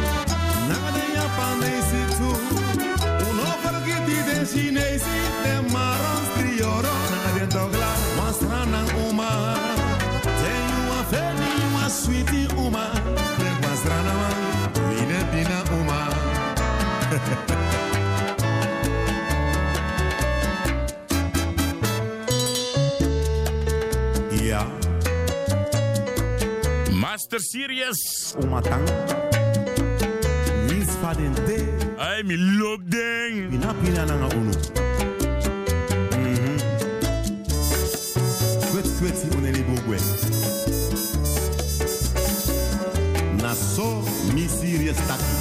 Mr. Serious. Umatang. Nis fadente. Ay, mi love ding. Pinapina na nga uno. Mm-hmm. Kwet kwet si uneli bugwe. Na so mi serious taki.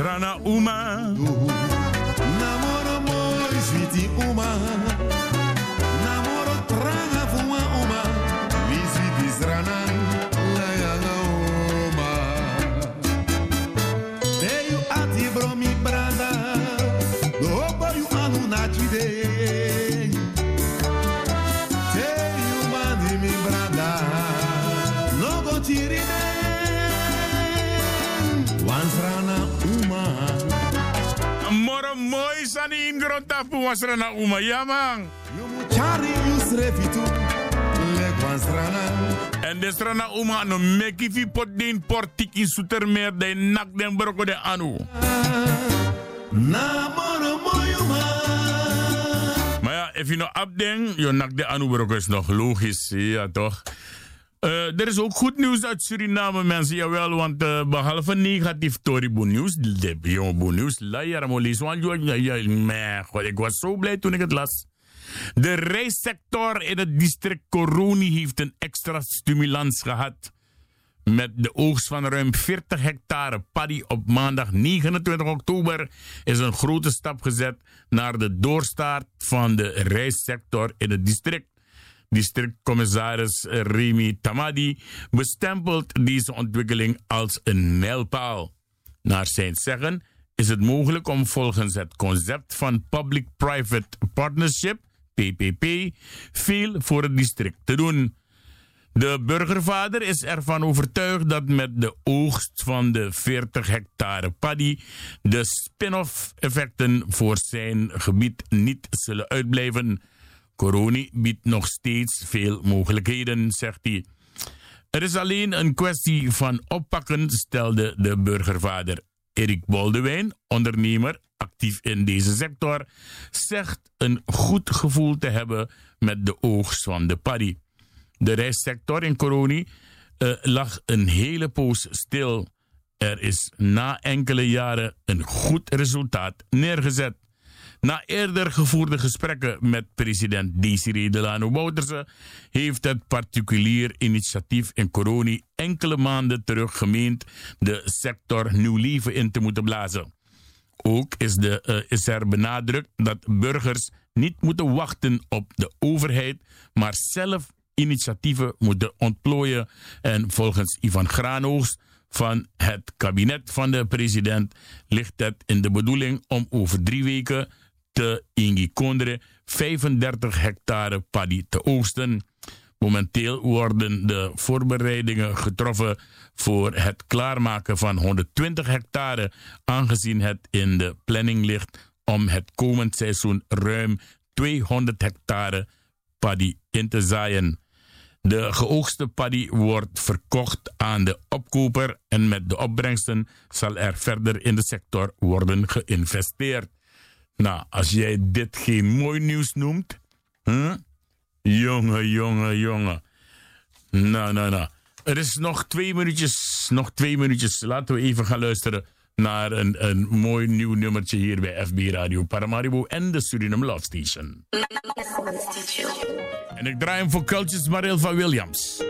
Wasrana uma. Ingrotapu wasrana uma. Wansrana. En de strana uma no meki fi pot den portik in Soetermeer. De nak den broko de anu. Maar ja, if je nou abdenkt, je nak de anu broko is nog logisch. Ja toch? Eh, er is ook goed nieuws uit Suriname, mensen. Jawel, want eh, behalve negatief Toribo nieuws, de jonge nieuws, la ja, god, ik was zo blij toen ik het las. De reissector in het district Coroni heeft een extra stimulans gehad. Met de oogst van ruim 40 hectare paddy op maandag 29 oktober is een grote stap gezet naar de doorstart van de reissector in het district. Districtcommissaris Remy Tamadi bestempelt deze ontwikkeling als een mijlpaal. Naar zijn zeggen is het mogelijk om volgens het concept van Public-Private Partnership, PPP, veel voor het district te doen. De burgervader is ervan overtuigd dat met de oogst van de 40 hectare paddy de spin-off effecten voor zijn gebied niet zullen uitblijven. Coroni biedt nog steeds veel mogelijkheden, zegt hij. Er is alleen een kwestie van oppakken, stelde de burgervader. Erik Boldewijn, ondernemer, actief in deze sector, zegt een goed gevoel te hebben met de oogst van de paddy. De reissector in Coroni eh, lag een hele poos stil. Er is na enkele jaren een goed resultaat neergezet. Na eerder gevoerde gesprekken met president Desiree Delano Bouterse heeft het particulier initiatief in Coroni enkele maanden terug gemeend de sector nieuw leven in te moeten blazen. Ook is, de, eh, is er benadrukt dat burgers niet moeten wachten op de overheid, maar zelf initiatieven moeten ontplooien. En volgens Ivan Graanoogst van het kabinet van de president ligt het in de bedoeling om over drie weken te Ingikondre 35 hectare paddy te oogsten. Momenteel worden de voorbereidingen getroffen voor het klaarmaken van 120 hectare, aangezien het in de planning ligt om het komend seizoen ruim 200 hectare paddy in te zaaien. De geoogste paddy wordt verkocht aan de opkoper en met de opbrengsten zal er verder in de sector worden geïnvesteerd. Nou, als jij dit geen mooi nieuws noemt, huh? jongen, jongen, jongen. Nou, nou, nou. Er is nog twee minuutjes, nog twee minuutjes. Laten we even gaan luisteren naar een, een mooi nieuw nummertje hier bij FB Radio Paramaribo en de Suriname Love Station. En ik draai hem voor Kultjes Maril van Williams.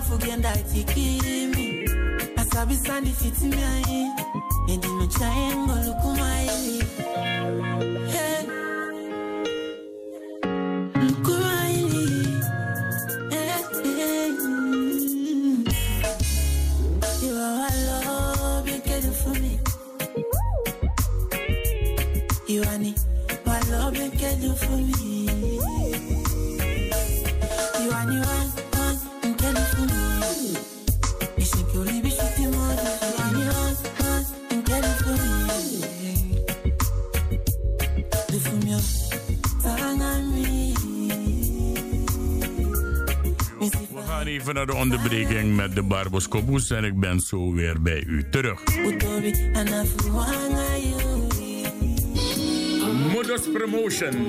me. You are me, my love, you get it for me. You are the one, one, you get it for me. You should go leave it, should be more than even naar de onderbreking met de Barbos Koboes en ik ben zo weer bij u terug. Modus Promotion